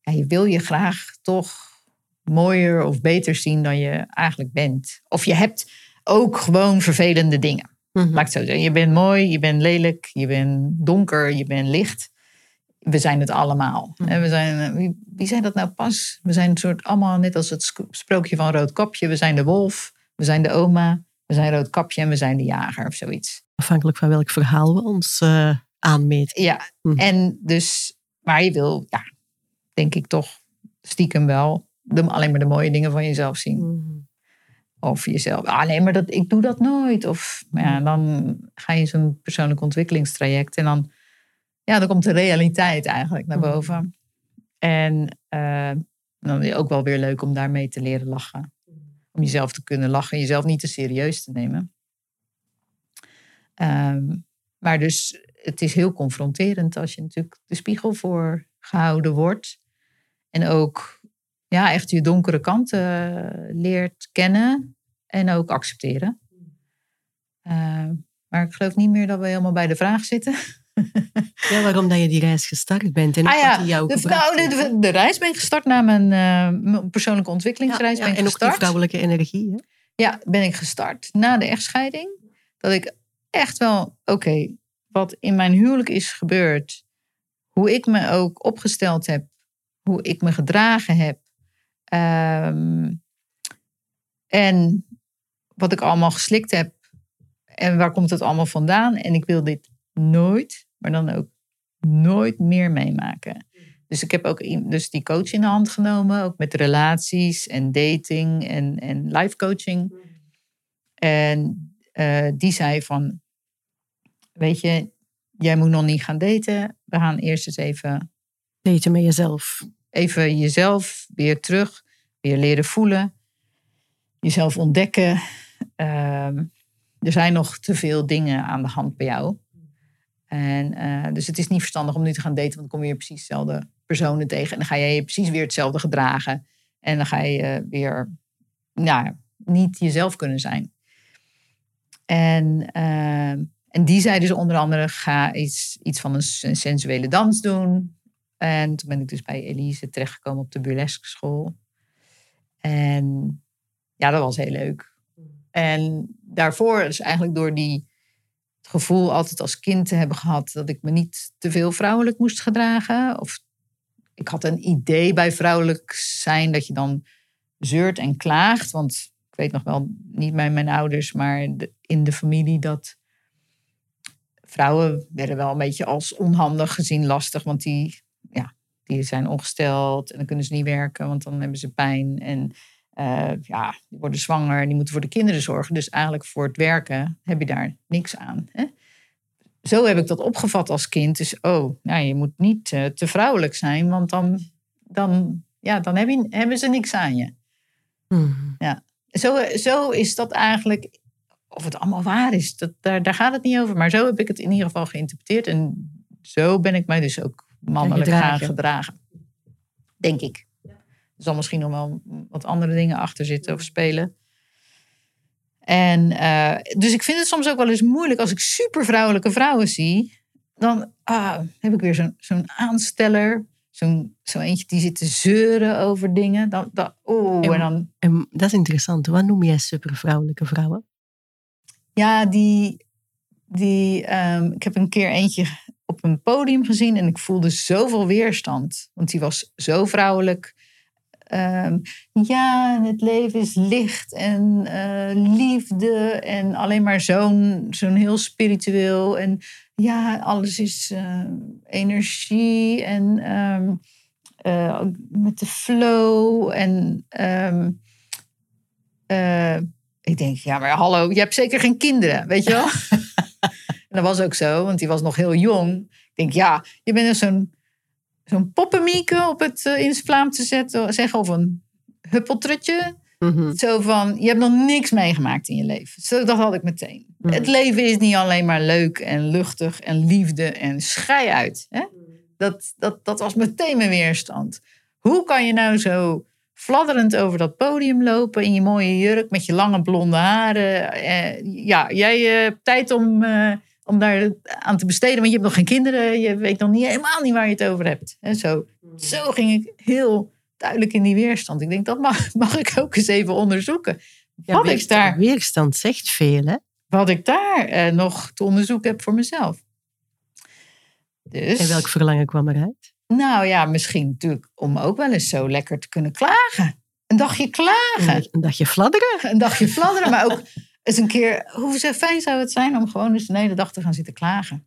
ja, je wil je graag toch mooier of beter zien dan je eigenlijk bent. Of je hebt ook gewoon vervelende dingen. Mhm. Ik het zo. Je bent mooi, je bent lelijk, je bent donker, je bent licht. We zijn het allemaal. Mhm. En we zijn, eh, wie, wie zei dat nou pas? We zijn een soort allemaal net als het sprookje van Roodkapje. We zijn de wolf, we zijn de oma, we zijn Roodkapje en we zijn de jager of zoiets. Afhankelijk van welk verhaal we ons eh, aanmeten. Ja, Mhm. en dus, maar je wil, ja, denk ik toch stiekem wel de, alleen maar de mooie dingen van jezelf zien. Mhm. Of jezelf, nee, maar dat, ik doe dat nooit. Of ja, dan ga je zo'n persoonlijk ontwikkelingstraject en dan, ja, dan komt de realiteit eigenlijk naar Mhm. boven. En eh, dan is het ook wel weer leuk om daarmee te leren lachen. Om jezelf te kunnen lachen, jezelf niet te serieus te nemen. Ehm, maar dus het is heel confronterend als je natuurlijk de spiegel voor gehouden wordt. En ook ja, echt je donkere kanten eh, leert kennen en ook accepteren. Eh, maar ik geloof niet meer dat we helemaal bij de vraag zitten. Ja, waarom dat je die reis gestart bent en Ah ja, jou de, de, de, reis ben ik gestart na mijn, eh, mijn persoonlijke ontwikkelingsreis. Ja, ben ja, ik en ook die vrouwelijke energie. Hè? Ja, ben ik gestart na de echtscheiding. Dat ik echt wel, oké, wat in mijn huwelijk is gebeurd, hoe ik me ook opgesteld heb, hoe ik me gedragen heb, ehm, en wat ik allemaal geslikt heb, en waar komt het allemaal vandaan? En ik wil dit nooit, maar dan ook nooit meer meemaken. Dus ik heb ook dus die coach in de hand genomen, ook met relaties en dating en, en life coaching. En eh, die zei van, weet je, jij moet nog niet gaan daten. We gaan eerst eens even, Daten met jezelf. even jezelf weer terug, weer leren voelen. Jezelf ontdekken. Ehm, er zijn nog te veel dingen aan de hand bij jou. En, eh, dus het is niet verstandig om nu te gaan daten, want dan kom je weer precies dezelfde personen tegen. En dan ga je je precies weer hetzelfde gedragen. En dan ga je eh, weer nou, ja, niet jezelf kunnen zijn. En, eh, en die zei dus onder andere, ga iets, iets van een sensuele dans doen. En toen ben ik dus bij Elise terechtgekomen op de burlesque school. En ja, dat was heel leuk. En daarvoor, dus eigenlijk door die, het gevoel altijd als kind te hebben gehad dat ik me niet te veel vrouwelijk moest gedragen. Of ik had een idee bij vrouwelijk zijn dat je dan zeurt en klaagt. Want ik weet nog wel, niet bij mijn ouders, maar in de familie dat vrouwen werden wel een beetje als onhandig gezien, lastig. Want die, ja, die zijn ongesteld en dan kunnen ze niet werken, want dan hebben ze pijn. En eh, ja, die worden zwanger en die moeten voor de kinderen zorgen. Dus eigenlijk voor het werken heb je daar niks aan. Hè? Zo heb ik dat opgevat als kind. Dus oh, nou, je moet niet eh, te vrouwelijk zijn, want dan, dan, ja, dan heb je, hebben ze niks aan je. Mhm. Zo, zo is dat eigenlijk, of het allemaal waar is, dat, daar, daar gaat het niet over. Maar zo heb ik het in ieder geval geïnterpreteerd. En zo ben ik mij dus ook mannelijk gaan gedragen. Denk ik. Er zal misschien nog wel wat andere dingen achter zitten of spelen. En uh, dus ik vind het soms ook wel eens moeilijk als ik super vrouwelijke vrouwen zie. Dan ah, heb ik weer zo'n zo'n aansteller. Zo'n zo eentje die zit te zeuren over dingen. Dan, dan, oh, en, dan, en dat is interessant. Wat noem jij super vrouwelijke vrouwen? Ja, die. die um, ik heb een keer eentje op een podium gezien en ik voelde zoveel weerstand. Want die was zo vrouwelijk. Um, ja, het leven is licht en uh, liefde en alleen maar zo'n zo'n heel spiritueel. En ja, alles is uh, energie en um, uh, met de flow. En um, ik denk, ja, maar hallo, je hebt zeker geen kinderen, weet je wel? en dat was ook zo, want die was nog heel jong. Ik denk, ja, je bent zo'n zo'n poppenmieke op het uh, in het Vlaams te zetten, zeggen, of een huppeltrutje. Mm Zo van, je hebt nog niks meegemaakt in je leven. Zo, dat had ik meteen. Mhm. Het leven is niet alleen maar leuk en luchtig en liefde en schei uit. Hè? Dat, dat, dat was meteen mijn weerstand. Hoe kan je nou zo fladderend over dat podium lopen in je mooie jurk met je lange blonde haren? Eh, ja, jij eh, hebt tijd om... Uh, om daar aan te besteden. Want je hebt nog geen kinderen. Je weet nog niet, helemaal niet waar je het over hebt. En zo, hmm. zo ging ik heel duidelijk in die weerstand. Ik denk, dat mag, mag ik ook eens even onderzoeken. Ja, wat ik daar, weerstand zegt veel, hè? Wat ik daar eh, nog te onderzoeken heb voor mezelf. Dus, en welk verlangen kwam eruit? Nou ja, misschien natuurlijk om ook wel eens zo lekker te kunnen klagen. Een dagje klagen. Een dagje fladderen. Een dagje fladderen, maar ook eens een keer, hoe fijn zou het zijn om gewoon eens de hele dag te gaan zitten klagen.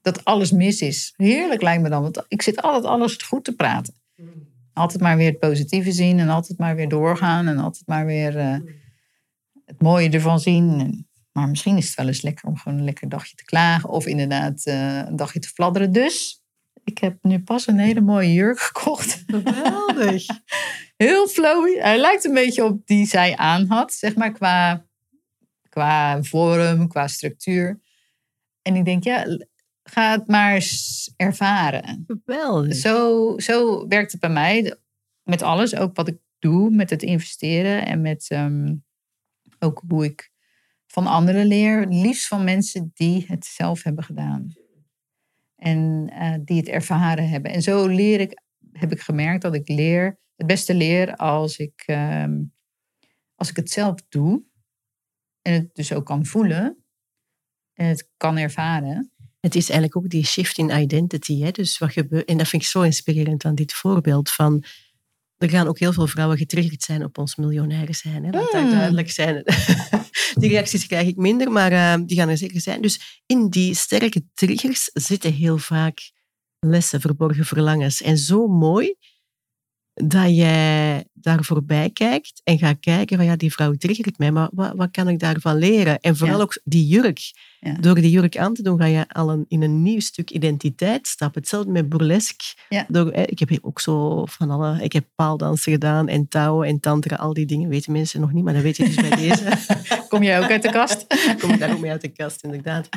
Dat alles mis is. Heerlijk lijkt me dan, want ik zit altijd alles goed te praten. Altijd maar weer het positieve zien en altijd maar weer doorgaan en altijd maar weer uh, het mooie ervan zien. Maar misschien is het wel eens lekker om gewoon een lekker dagje te klagen of inderdaad uh, een dagje te fladderen. Dus ik heb nu pas een hele mooie jurk gekocht. Geweldig. Heel flowy. Hij lijkt een beetje op die zij aan had, zeg maar, qua, qua vorm, qua structuur. En ik denk, ja, ga het maar eens ervaren. Geweldig. Zo, zo werkt het bij mij. Met alles, ook wat ik doe, met het investeren en met ehm, ook hoe ik van anderen leer. Liefst van mensen die het zelf hebben gedaan. En uh, die het ervaren hebben. En zo leer ik, heb ik gemerkt dat ik leer, het beste leer als ik, uh, als ik het zelf doe. En het dus ook kan voelen. En het kan ervaren. Het is eigenlijk ook die shift in identity. Hè? Dus wat gebeurt, en dat vind ik zo inspirerend aan dit voorbeeld van er gaan ook heel veel vrouwen getriggerd zijn op ons miljonair zijn. Hè? Dat mm. duidelijk zijn. die reacties krijg ik minder, maar uh, die gaan er zeker zijn. Dus in die sterke triggers zitten heel vaak lessen, verborgen verlangens. En zo mooi dat jij daar voorbij kijkt en gaat kijken van ja, die vrouw triggert mij, maar wat, wat kan ik daarvan leren? En vooral ook die jurk. Door die jurk aan te doen, ga je al een, in een nieuw stuk identiteit stappen. Hetzelfde met burlesque. Door, ik heb ook zo van alle... Ik heb paaldansen gedaan en touw en tantra, al die dingen weten mensen nog niet, maar dat weet je dus bij deze. Kom jij ook uit de kast? Kom ik daar ook mee uit de kast, inderdaad.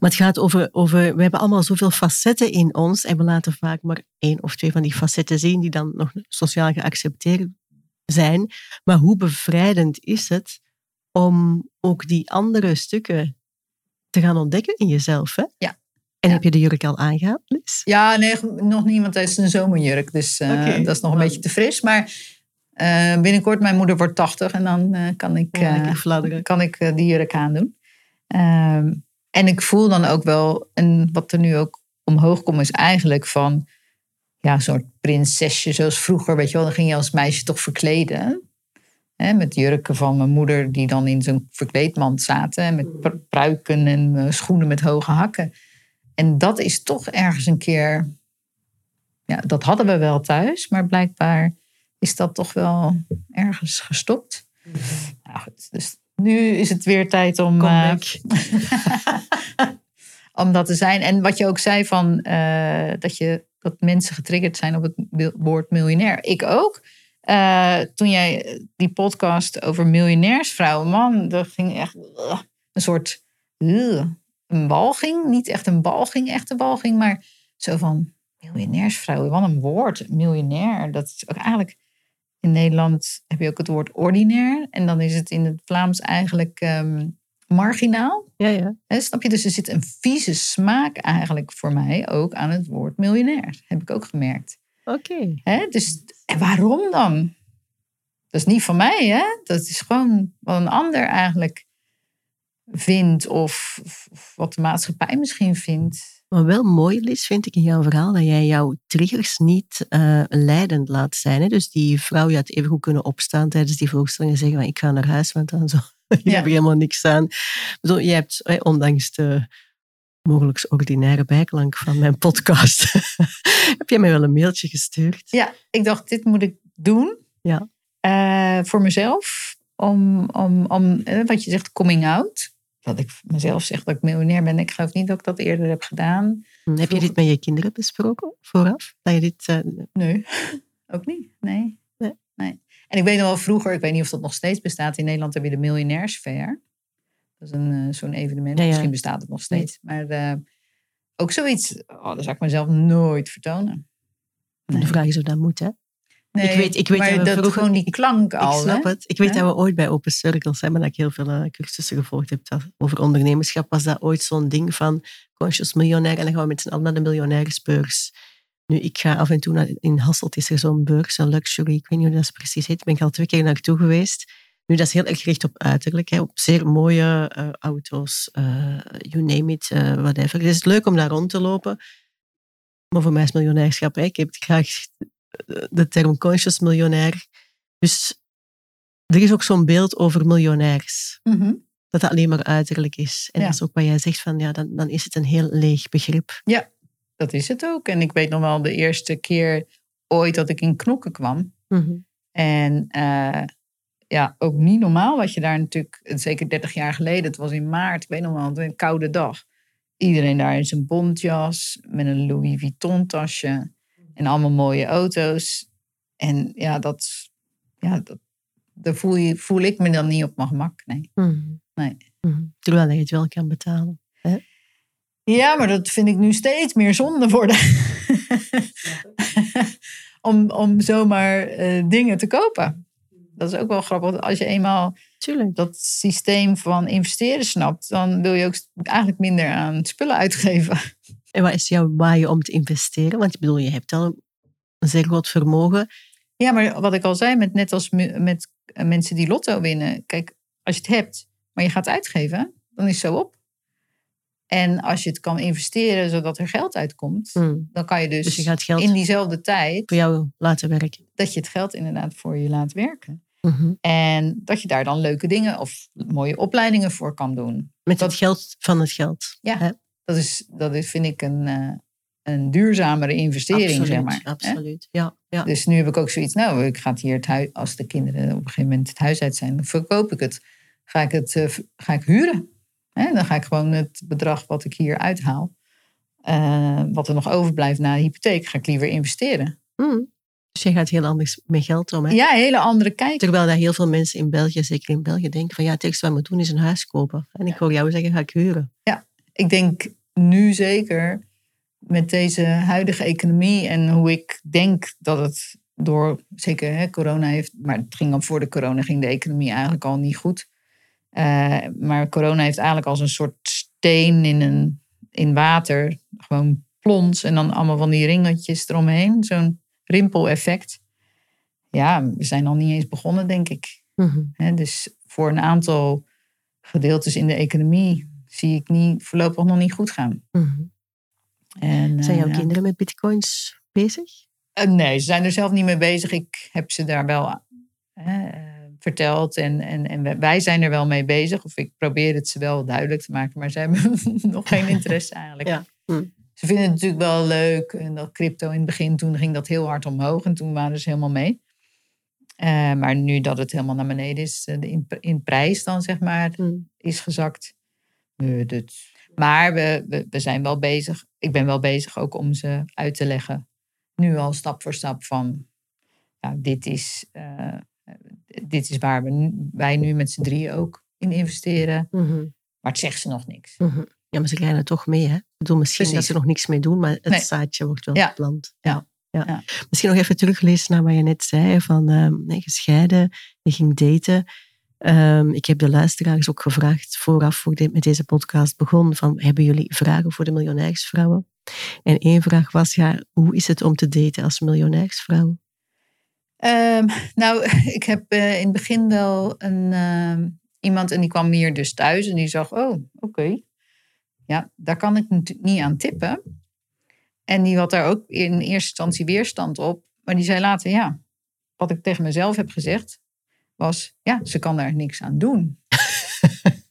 Maar het gaat over, over, we hebben allemaal zoveel facetten in ons en we laten vaak maar één of twee van die facetten zien die dan nog sociaal geaccepteerd zijn. Maar hoe bevrijdend is het om ook die andere stukken te gaan ontdekken in jezelf? Hè? Ja. En heb je de jurk al aangehad, Ja, nee, nog niet, want het is een zomerjurk. Dus uh, dat is nog een beetje te fris. Maar uh, binnenkort, mijn moeder wordt 80 en dan uh, kan ik, ja, kan ik die jurk aandoen. Ehm, en ik voel dan ook wel, en wat er nu ook omhoog komt, is eigenlijk van ja, een soort prinsesje zoals vroeger. Weet je wel, dan ging je als meisje toch verkleden. Hè, met jurken van mijn moeder die dan in zo'n verkleedmand zaten. Met pruiken en eh, schoenen met hoge hakken. En dat is toch ergens een keer... Ja, dat hadden we wel thuis. Maar blijkbaar is dat toch wel ergens gestopt. Mhm. Nou goed, dus nu is het weer tijd om, uh, om dat te zijn. En wat je ook zei van uh, dat, je, dat mensen getriggerd zijn op het woord miljonair. Ik ook. Uh, toen jij die podcast over miljonairsvrouwen, man, dat ging echt een soort een walging. Niet echt een balging, echt een balging, maar zo van miljonairsvrouw, wat een woord, miljonair. Dat is ook eigenlijk, in Nederland heb je ook het woord ordinair. En dan is het in het Vlaams eigenlijk ehm, marginaal. Ja, ja. Hè, snap je? Dus er zit een vieze smaak eigenlijk voor mij ook aan het woord miljonair. Heb ik ook gemerkt. Oké. Hè? Dus en waarom dan? Dat is niet van mij, hè? Dat is gewoon wat een ander eigenlijk vindt of, of wat de maatschappij misschien vindt. Maar wel mooi, Liz, vind ik in jouw verhaal dat jij jouw triggers niet eh, leidend laat zijn. Hè? Dus die vrouw, je had even goed kunnen opstaan tijdens die voorstelling en zeggen van ik ga naar huis, want dan zo, je Ja. hebt helemaal niks aan. Je hebt, hè, ondanks de mogelijk ordinaire bijklank van mijn podcast, heb jij mij wel een mailtje gestuurd. Ja, ik dacht, dit moet ik doen. Ja. Eh, voor mezelf. Om, om, om eh, wat je zegt, coming out. Dat ik mezelf zeg dat ik miljonair ben. Ik geloof niet dat ik dat eerder heb gedaan. Hm, Heb je dit met je kinderen besproken vooraf? Dat je dit, eh, Nee, ook niet. Nee. Nee. nee. En ik weet nog wel vroeger, ik weet niet of dat nog steeds bestaat. In Nederland heb je de Miljonairsfair. Dat is een, eh, zo'n evenement. Ja, ja. Misschien bestaat het nog steeds. Maar eh, ook zoiets, oh, dat zou ik mezelf nooit vertonen. Nee. De vraag is of dat moet, hè? Nee, ik weet- ik weet maar dat we vroeger- gewoon die klank al. ik snap hè? het. Ik weet Ja. dat we ooit bij Open Circles hebben, dat ik heel veel eh, cursussen gevolgd heb dat- over ondernemerschap, was dat ooit zo'n ding van conscious miljonair en dan gaan we met z'n allen naar de miljonairsbeurs. Nu, ik ga af en toe naar, in Hasselt is er zo'n beurs, een luxury, ik weet niet hoe dat precies heet, ben ik al twee keer naartoe geweest. Nu, dat is heel erg gericht op uiterlijk, hè, op zeer mooie eh, auto's, eh, you name it, eh, whatever. Het is leuk om daar rond te lopen, maar voor mij is miljonairschap, hè, ik heb graag de term conscious miljonair. Dus er is ook zo'n beeld over miljonairs, Mhm. dat dat alleen maar uiterlijk is. En Ja. dat is ook wat jij zegt, van, ja, dan, dan is het een heel leeg begrip. Dat is het ook. En ik weet nog wel de eerste keer ooit dat ik in knokken kwam. En eh, ja, ook niet normaal wat je daar natuurlijk, zeker 30 jaar geleden, het was in maart, ik weet nog wel, een koude dag. Iedereen daar in zijn bontjas, met een Louis Vuitton tasje en allemaal mooie auto's. En ja, dat, ja, dat, daar voel, je, voel ik me dan niet op mijn gemak. Nee. Nee. Mhm. Terwijl je het wel kan betalen. Ja, maar dat vind ik nu steeds meer zonde worden. om, om zomaar eh, dingen te kopen. Dat is ook wel grappig. want Als je eenmaal Tuurlijk. dat systeem van investeren snapt, dan wil je ook eigenlijk minder aan spullen uitgeven. En wat is jouw waaien om te investeren? Want ik bedoel, je hebt al een zeer groot vermogen. Ja, maar wat ik al zei, met, net als me- met eh, mensen die lotto winnen. Kijk, als je het hebt, maar je gaat uitgeven, dan is het zo op. En als je het kan investeren zodat er geld uitkomt, Hmm. dan kan je dus, Dus je gaat geld in diezelfde tijd voor jou laten werken. dat je het geld inderdaad voor je laat werken. Mhm. En dat je daar dan leuke dingen of mooie opleidingen voor kan doen. Met Dat- het geld van het geld. Ja. Hè? Dat is, dat is vind ik een, eh, een duurzamere investering, absoluut, zeg maar. Absoluut. Ja, ja. Dus nu heb ik ook zoiets, nou, ik ga het hier het huis, als de kinderen op een gegeven moment het huis uit zijn, dan verkoop ik het. Ga ik het eh, ga ik huren. Hè? Dan ga ik gewoon het bedrag wat ik hier uithaal, eh, wat er nog overblijft na de hypotheek, ga ik liever investeren. Hmm. Dus je gaat heel anders met geld om. Hè? Ja, een hele andere kijk. Terwijl dat heel veel mensen in België, zeker in België, denken van ja, het eerste wat we doen is een huis kopen. En ik hoor jou zeggen, ga ik huren. ik denk nu zeker met deze huidige economie en hoe ik denk dat het door, zeker hè, corona heeft, maar het ging al voor de corona, ging de economie eigenlijk al niet goed. Eh, maar corona heeft eigenlijk als een soort steen in, een, in water, gewoon plons en dan allemaal van die ringetjes eromheen, zo'n rimpeleffect. Ja, we zijn al niet eens begonnen, denk ik. Mhm. Dus voor een aantal gedeeltes in de economie zie ik niet, voorlopig nog niet goed gaan. Mhm. En, Zijn eh, jouw kinderen met bitcoins bezig? Eh, nee, ze zijn er zelf niet mee bezig. Ik heb ze daar wel eh, verteld en, en, en wij- zijn er wel mee bezig. Of ik probeer het ze wel duidelijk te maken, maar ze hebben nog geen interesse eigenlijk. Ja. Hm. Ze vinden het natuurlijk wel leuk. En dat crypto in het begin, toen ging dat heel hard omhoog en toen waren ze helemaal mee. Eh, maar nu dat het helemaal naar beneden is, eh, de in, in prijs dan zeg maar, Hm. is gezakt. Nee, dat... Maar we, we, we zijn wel bezig. Ik ben wel bezig ook om ze uit te leggen. Nu al stap voor stap van. Dit, is, eh, dit is waar we, wij nu met z'n drieën ook in investeren. Mhm. Maar het zegt ze nog niks. Mhm. Ja, maar ze krijgen het toch mee, hè? Ik bedoel, misschien Precies. dat ze nog niks mee doen, maar het Nee. zaadje wordt wel Ja. geplant. Ja. Ja. Ja. Misschien nog even teruglezen naar wat je net zei, van ehm, nee, gescheiden, je ging daten. Ehm, ik heb de luisteraars ook gevraagd, vooraf voor dit met deze podcast begon, van hebben jullie vragen voor de miljonairsvrouwen? En één vraag was, ja, hoe is het om te daten als miljonairsvrouw? Ehm, nou, ik heb eh, in het begin wel een, ehm, iemand en die kwam hier dus thuis en die zag, oh, oké. Ja, daar kan ik natu- niet aan tippen. En die had daar ook in eerste instantie weerstand op. Maar die zei later, ja, wat ik tegen mezelf heb gezegd, was, ja, ze kan daar niks aan doen.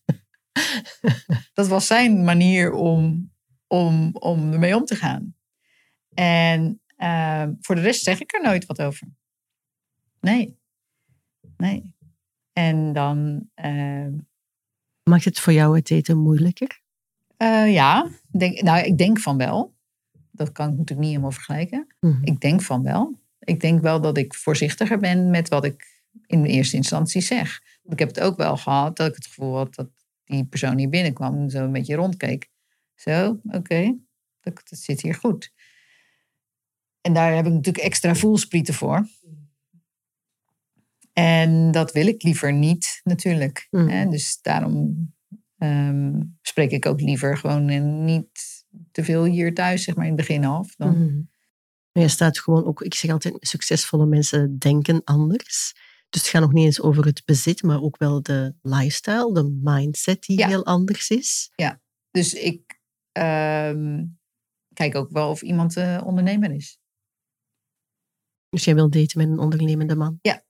dat was zijn manier om, om, om ermee om te gaan. En ehm, voor de rest zeg ik er nooit wat over. Nee. Nee. En dan, eh, Maakt het voor jou het daten moeilijker? eh, ja, denk, nou, ik denk van wel. Dat kan ik natuurlijk niet helemaal vergelijken. Mhm. Ik denk van wel. Ik denk wel dat ik voorzichtiger ben met wat ik in de eerste instantie zeg. Ik heb het ook wel gehad dat ik het gevoel had dat die persoon hier binnenkwam en zo een beetje rondkeek. Zo, oké, dat, dat zit hier goed. En daar heb ik natuurlijk extra voelsprieten voor. En dat wil ik liever niet, natuurlijk. Hè? Dus daarom ehm, spreek ik ook liever gewoon en niet te veel hier thuis, zeg maar, in het begin af. Dan. Maar je staat gewoon ook, ik zeg altijd, succesvolle mensen denken anders. Dus het gaat nog niet eens over het bezit, maar ook wel de lifestyle, de mindset die Ja. heel anders is. Dus ik ehm, kijk ook wel of iemand eh, ondernemer is. Dus jij wil daten met een ondernemende man. Ja,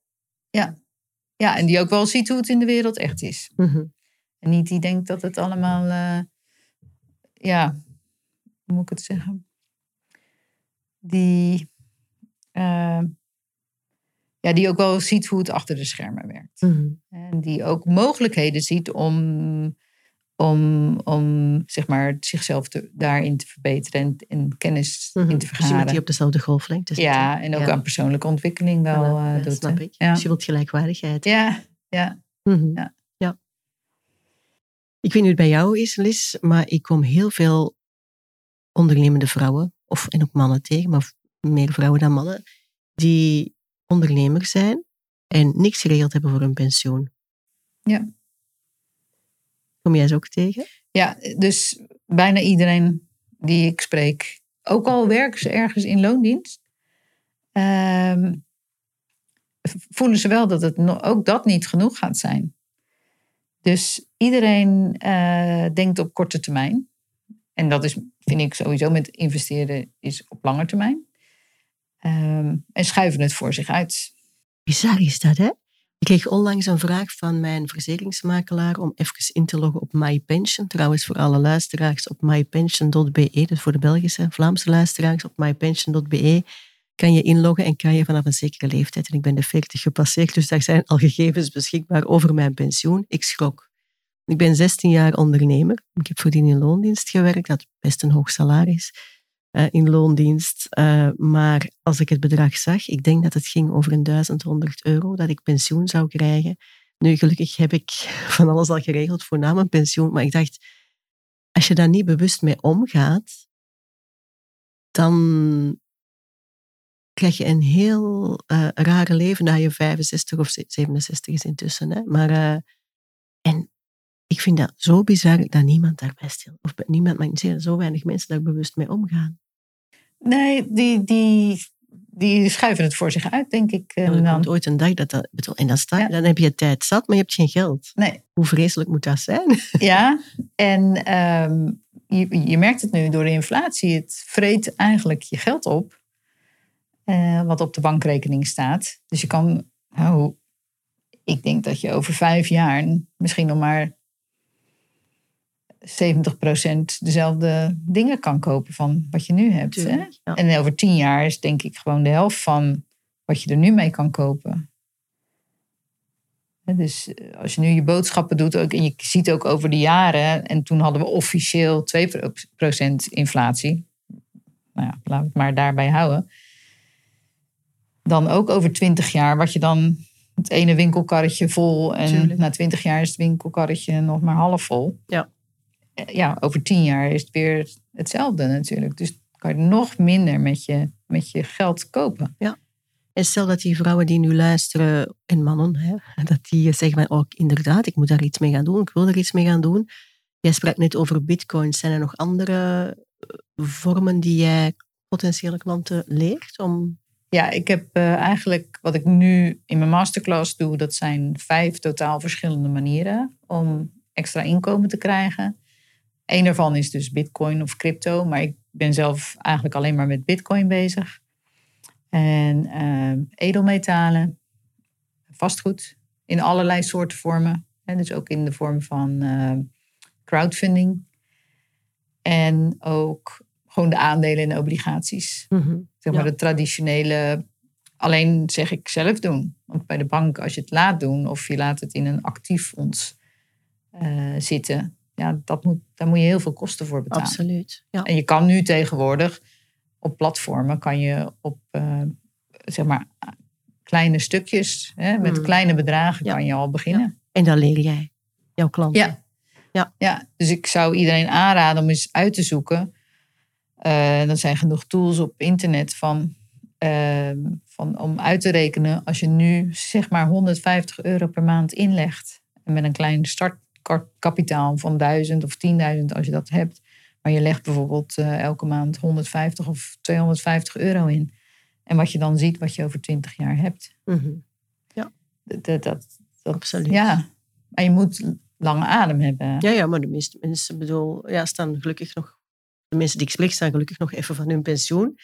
en die ook wel ziet hoe het in de wereld echt is. Mhm. En niet die denkt dat het allemaal, eh, ja, hoe moet ik het zeggen? Die, eh, ja, die ook wel ziet hoe het achter de schermen werkt. Mhm. En die ook mogelijkheden ziet om, om, om zeg maar, zichzelf te, daarin te verbeteren en, en kennis Mhm. in te Dus je vergaren. die op dezelfde golflengte zitten. ja, en ook Ja. aan persoonlijke ontwikkeling wel Ja, eh, dat doet. snap ik. Ja. Dus je wilt gelijkwaardigheid. Ja, ja. Mhm. Ja. ja. Ik weet niet hoe het bij jou is, Liz, maar ik kom heel veel ondernemende vrouwen, of, en ook mannen tegen, maar meer vrouwen dan mannen, die ondernemer zijn en niks geregeld hebben voor hun pensioen. Ja. Kom jij ze ook tegen? Ja, dus bijna iedereen die ik spreek, ook al werken ze ergens in loondienst, ehm, voelen ze wel dat het ook dat niet genoeg gaat zijn. Dus iedereen eh, denkt op korte termijn. En dat is, vind ik sowieso met investeren, is op lange termijn. Ehm, en schuiven het voor zich uit. Bizar is dat, hè? Ik kreeg onlangs een vraag van mijn verzekeringsmakelaar om even in te loggen op MyPension. Trouwens, voor alle luisteraars op mypension.be, dus voor de Belgische en Vlaamse luisteraars op mypension.be, kan je inloggen en kan je vanaf een zekere leeftijd, en ik ben de 40 gepasseerd, dus daar zijn al gegevens beschikbaar over mijn pensioen. Ik schrok. Ik ben 16 jaar ondernemer. Ik heb voordien in loondienst gewerkt, dat best een hoog salaris eh, in loondienst. Eh, maar als ik het bedrag zag, ik denk dat het ging over een 1100 euro dat ik pensioen zou krijgen. Nu, gelukkig heb ik van alles al geregeld voor na mijn pensioen. Maar ik dacht, als je daar niet bewust mee omgaat, dan krijg je een heel eh, rare leven na je 65 of 67 is intussen. Hè? Maar, en ik vind dat zo bizar dat niemand daarbij stil. Of niemand, maar zo weinig mensen daar bewust mee omgaan. Nee, die, die, die schuiven het voor zich uit, denk ik. En er komt dan, ooit een dag dat dat... En dan, sta, Ja. dan heb je tijd zat, maar je hebt geen geld. nee, Hoe vreselijk moet dat zijn? Ja, en ehm, je, je merkt het nu door de inflatie. Het vreet eigenlijk je geld op, eh, wat op de bankrekening staat. Dus je kan, nou, ik denk dat je over vijf jaar misschien nog maar 70% dezelfde dingen kan kopen van wat je nu hebt. Hè? Ja. En over tien jaar is denk ik gewoon de helft van wat je er nu mee kan kopen. Dus eh, als je nu je boodschappen doet, ook, en je ziet ook over de jaren, en toen hadden we officieel 2% inflatie. Nou ja, laten we het maar daarbij houden. Dan ook over 20 jaar, wat je dan het ene winkelkarretje vol en Tuurlijk. na 20 jaar is het winkelkarretje nog maar half vol. Ja. Ja, over tien jaar is het weer hetzelfde natuurlijk. Dus kan je nog minder met je, met je geld kopen. En stel dat die vrouwen die nu luisteren, en mannen, hè, dat die zeggen van, oh, inderdaad, ik moet daar iets mee gaan doen, ik wil er iets mee gaan doen. Jij sprak net over bitcoins. Zijn er nog andere eh, vormen die jij potentiële klanten leert om Ja, ik heb eh, eigenlijk wat ik nu in mijn masterclass doe, dat zijn vijf totaal verschillende manieren om extra inkomen te krijgen. Eén daarvan is dus bitcoin of crypto, maar ik ben zelf eigenlijk alleen maar met bitcoin bezig. En eh, edelmetalen, vastgoed in allerlei soorten vormen. Hè, dus ook in de vorm van eh, crowdfunding. En ook gewoon de aandelen en obligaties. Zeg maar Ja. de traditionele, alleen zeg ik zelf doen. Want bij de bank, als je het laat doen of je laat het in een actief fonds eh, zitten, ja, dat moet, daar moet je heel veel kosten voor betalen. Absoluut. Ja. En je kan nu tegenwoordig op platformen, kan je op eh, zeg maar kleine stukjes, hè, met Mm. kleine bedragen Ja. kan je al beginnen. En dan leer jij jouw klanten. Ja. Ja. ja, dus ik zou iedereen aanraden om eens uit te zoeken. Eh er zijn genoeg tools op internet van, ehm, van, om uit te rekenen. Als je nu zeg maar 150 euro per maand inlegt. En met een klein startkapitaal van 1000 of 10.000 als je dat hebt. Maar je legt bijvoorbeeld eh, elke maand 150 of 250 euro in. En wat je dan ziet wat je over 20 jaar hebt. Mhm. Dat, dat, dat, Absoluut. ja, maar je moet lange adem hebben. Ja, ja, maar de meeste mensen bedoel, ja, staan gelukkig nog, de mensen die ik spreek staan gelukkig nog even van hun pensioen.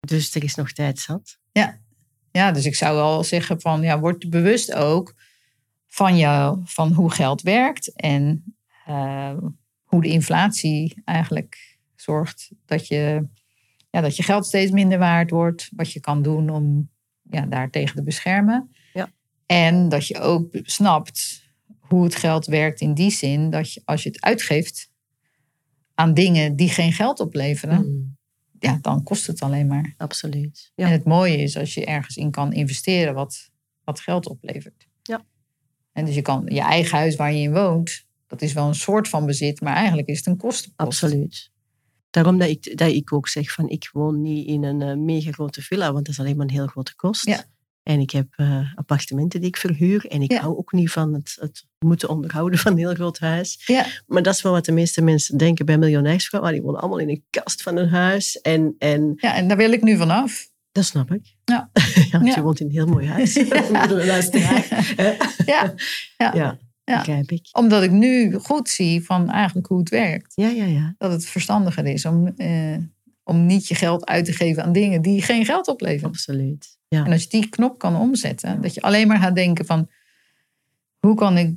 Dus er is nog tijd zat. Ja, dus ik zou wel zeggen van ja, word bewust ook van jou, van hoe geld werkt en eh, hoe de inflatie eigenlijk zorgt dat je, ja, dat je geld steeds minder waard wordt. Wat je kan doen om ja, daartegen te beschermen. Ja. En dat je ook snapt hoe het geld werkt in die zin dat je als je het uitgeeft aan dingen die geen geld opleveren, Mm, ja, dan kost het alleen maar. absoluut. En Ja. het mooie is als je ergens in kan investeren wat, wat geld oplevert. En dus je kan je eigen huis waar je in woont, dat is wel een soort van bezit, maar eigenlijk is het een kostenpost. Absoluut. Daarom dat ik, dat ik ook zeg van ik woon niet in een eh, mega grote villa, want dat is alleen maar een heel grote kost. Ja. En ik heb eh, appartementen die ik verhuur. En ik Ja. hou ook niet van het, het moeten onderhouden van een heel groot huis. Ja, Maar dat is wel wat de meeste mensen denken bij miljonairsvrouwen. Ah, Die wonen allemaal in een kast van een huis. En, en ja, en daar wil ik nu vanaf. Dat snap ik. Ja. ja je woont in een heel mooi huis. Luisteraar. ja, ja. ja, ik. omdat ik nu goed zie van eigenlijk hoe het werkt. Ja, ja, ja. Dat het verstandiger is om, eh, om niet je geld uit te geven aan dingen die geen geld opleveren. Absoluut. Ja. En als je die knop kan omzetten, dat je alleen maar gaat denken van hoe kan ik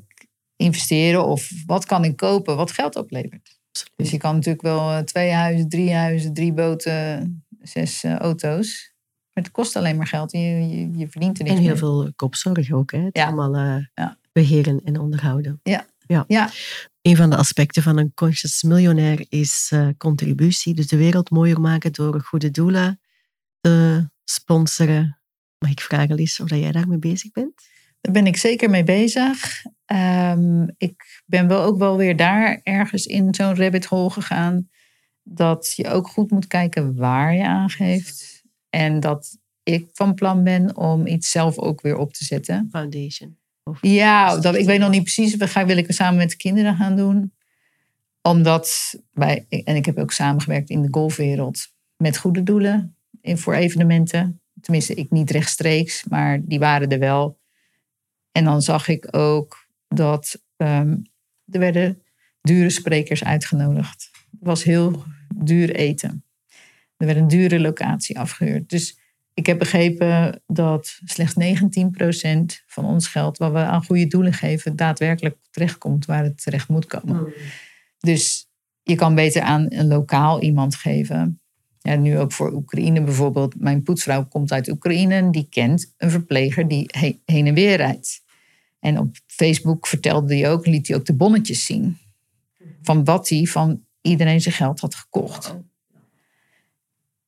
investeren of wat kan ik kopen wat geld oplevert. absoluut. Dus je kan natuurlijk wel eh, twee huizen, drie huizen, drie boten, zes eh, auto's. Maar het kost alleen maar geld je, je, je verdient er niks En heel mee. veel kopzorg ook. Hè? Het Ja. allemaal eh, Ja. beheren en onderhouden. Ja. ja. Ja. Een van de aspecten van een conscious miljonair is eh, contributie. Dus de wereld mooier maken door goede doelen te sponsoren. Mag ik vragen, Lies, of dat jij daarmee bezig bent? Daar ben ik zeker mee bezig. Ehm, ik ben wel ook wel weer daar ergens in zo'n rabbit hole gegaan. Dat je ook goed moet kijken waar je aangeeft. En dat ik van plan ben om iets zelf ook weer op te zetten. Foundation. Of, Ja, dat, ik weet nog niet precies. We gaan, wil ik het samen met de kinderen gaan doen. Omdat wij, en ik heb ook samengewerkt in de golfwereld met goede doelen in, voor evenementen. Tenminste, ik niet rechtstreeks, maar die waren er wel. En dan zag ik ook dat ehm, er werden dure sprekers uitgenodigd. Het was heel duur eten. Er werd een dure locatie afgehuurd. Dus ik heb begrepen dat slechts 19% van ons geld, wat we aan goede doelen geven, daadwerkelijk terechtkomt waar het terecht moet komen. Dus je kan beter aan een lokaal iemand geven. Ja, nu ook voor Oekraïne bijvoorbeeld. Mijn poetsvrouw komt uit Oekraïne en die kent een verpleger die he- heen en weer rijdt. En op Facebook vertelde hij ook, liet hij ook de bonnetjes zien. Van wat hij van iedereen zijn geld had gekocht.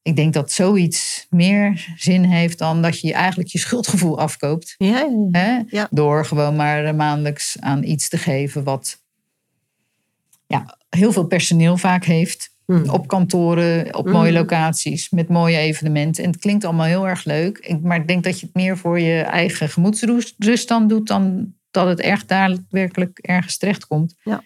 Ik denk dat zoiets meer zin heeft dan dat je eigenlijk je schuldgevoel afkoopt. Ja. Hè? Ja. Door gewoon maar maandelijks aan iets te geven wat, ja, heel veel personeel vaak heeft. Hmm. Op kantoren, op Mm. mooie locaties, met mooie evenementen. En het klinkt allemaal heel erg leuk. Maar ik denk dat je het meer voor je eigen gemoedsrust dan doet... dan dat het echt daadwerkelijk ergens terechtkomt. Ja.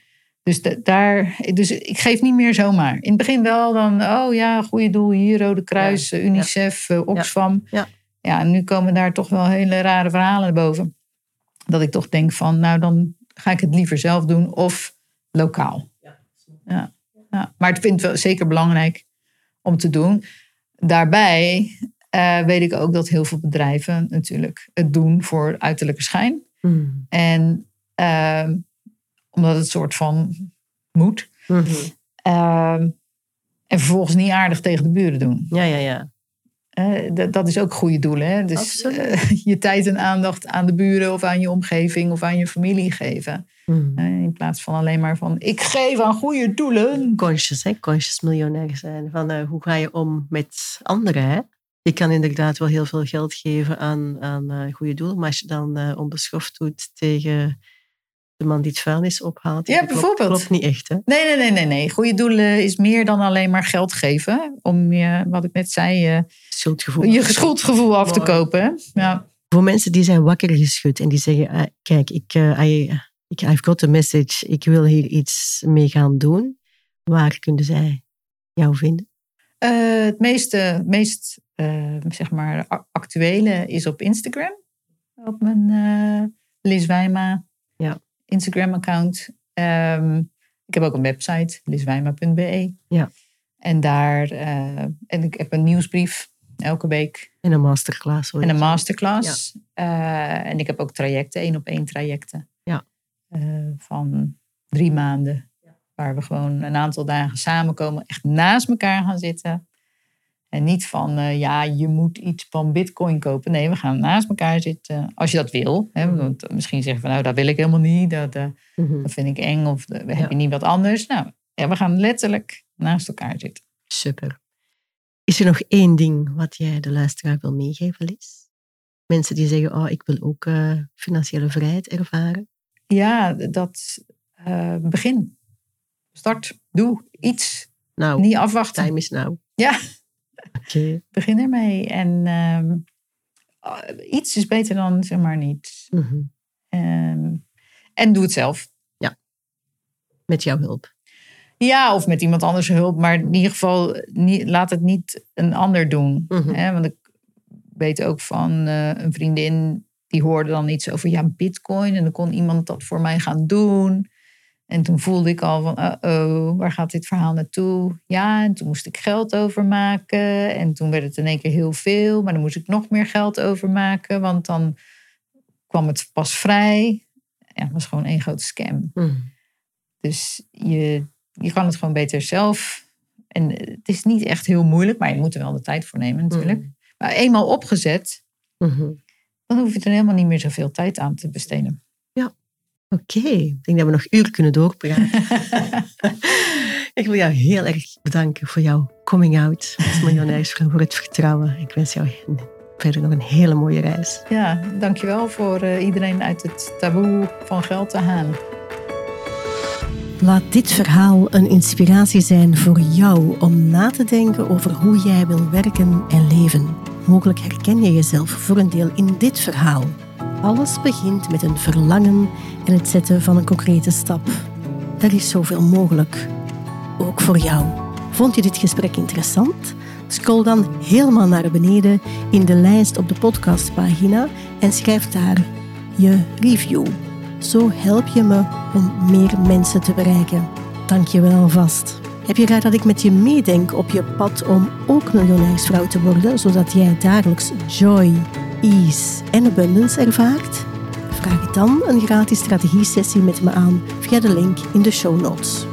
Dus, da- daar, dus ik geef niet meer zomaar. In het begin wel dan, oh ja, goede doel hier, Rode Kruis, eh, UNICEF, eh, Oxfam. Ja. ja, en nu komen daar toch wel hele rare verhalen boven. Dat ik toch denk van, nou dan ga ik het liever zelf doen of lokaal. Ja, ja. Maar ik vind het wel zeker belangrijk om te doen. Daarbij eh, weet ik ook dat heel veel bedrijven natuurlijk het doen voor uiterlijke schijn. Hmm. En ehm, omdat het soort van moet. Mhm. Ehm, en vervolgens niet aardig tegen de buren doen. Ja, ja, ja. Eh, dat, is ook goede doelen. Hè? Dus eh, je tijd en aandacht aan de buren of aan je omgeving of aan je familie geven. Hmm. Eh, in plaats van alleen maar van ik geef aan goede doelen. Conscious, hè? Conscious miljonair zijn. Van hoe ga je om met anderen, hè? Je kan inderdaad wel heel veel geld geven aan, aan goede doelen, maar als je dan onbeschoft doet tegen de man die het vuilnis ophaalt, Ja, dat klopt- bijvoorbeeld. klopt niet echt, hè? Nee, nee, nee, nee, nee. Goede doelen is meer dan alleen maar geld geven. Om je, wat ik net zei, je, Schuldgevoel. je schuldgevoel af te kopen. Ja. Voor mensen die zijn wakker geschud en die zeggen, ah, kijk, ik, I, ik, I've got a message, ik wil hier iets mee gaan doen. Waar kunnen zij jou vinden? Eh, het meeste, meest eh, zeg maar, actuele is op Instagram. Op mijn Liz Wijma. Instagram-account. Ehm, ik heb ook een website, liswijma.be. Ja. En daar, eh, en ik heb een nieuwsbrief elke week En een masterclass. hoor en een masterclass. Eh, en ik heb ook trajecten, één op één trajecten. Ja. Eh, van drie maanden. Waar we gewoon een aantal dagen samenkomen, echt naast elkaar gaan zitten. En niet van, eh, ja, je moet iets van bitcoin kopen. Nee, we gaan naast elkaar zitten. Als je dat wil. Hè, Mhm. want misschien zeggen van, nou, dat wil ik helemaal niet. Dat, eh, Mhm. dat vind ik eng. Of eh, heb Ja. je niet wat anders? Nou, ja, we gaan letterlijk naast elkaar zitten. Super. Is er nog één ding wat jij de luisteraar wil meegeven, Liz? Mensen die zeggen, oh, ik wil ook eh, financiële vrijheid ervaren. Ja, dat eh, begin. Start. Doe iets. Nou, Niet afwachten. time is now. Ja. Begin ermee. En ehm, eh, iets is beter dan zeg maar niets. Mhm. Ehm, en doe het zelf. Met jouw hulp. Ja, of met iemand anders hulp. Maar in ieder geval, niet, laat het niet een ander doen. Mhm. Hè? Want ik weet ook van eh, een vriendin... die hoorde dan iets over ja, bitcoin. En dan kon iemand dat voor mij gaan doen. En toen voelde ik al van, oh, waar gaat dit verhaal naartoe? Ja, en toen moest ik geld overmaken. En toen werd het in één keer heel veel. Maar dan moest ik nog meer geld overmaken. Want dan kwam het pas vrij. Ja, het was gewoon één grote scam. Mhm. Dus je, je kan het gewoon beter zelf. En het is niet echt heel moeilijk, maar je moet er wel de tijd voor nemen natuurlijk. Maar eenmaal opgezet, Mhm. dan hoef je er helemaal niet meer zoveel tijd aan te besteden. Oké, ik denk dat we nog uren kunnen doorpraten. ik wil jou heel erg bedanken voor jouw coming out als miljonairsvrouw, voor het vertrouwen. Ik wens jou verder nog een hele mooie reis. ja, dankjewel voor eh, iedereen uit het taboe van geld te halen. Laat dit verhaal een inspiratie zijn voor jou om na te denken over hoe jij wil werken en leven. Mogelijk herken je jezelf voor een deel in dit verhaal. Alles begint met een verlangen en het zetten van een concrete stap. Er is zoveel mogelijk. Ook voor jou. Vond je dit gesprek interessant? Scroll dan helemaal naar beneden in de lijst op de podcastpagina en schrijf daar je review. Zo help je me om meer mensen te bereiken. Dank je wel alvast. Heb je graag dat ik met je meedenk op je pad om ook miljonairsvrouw te worden, zodat jij dagelijks joy, en abundance ervaart? Vraag dan een gratis strategie-sessie met me aan via de link in de show notes.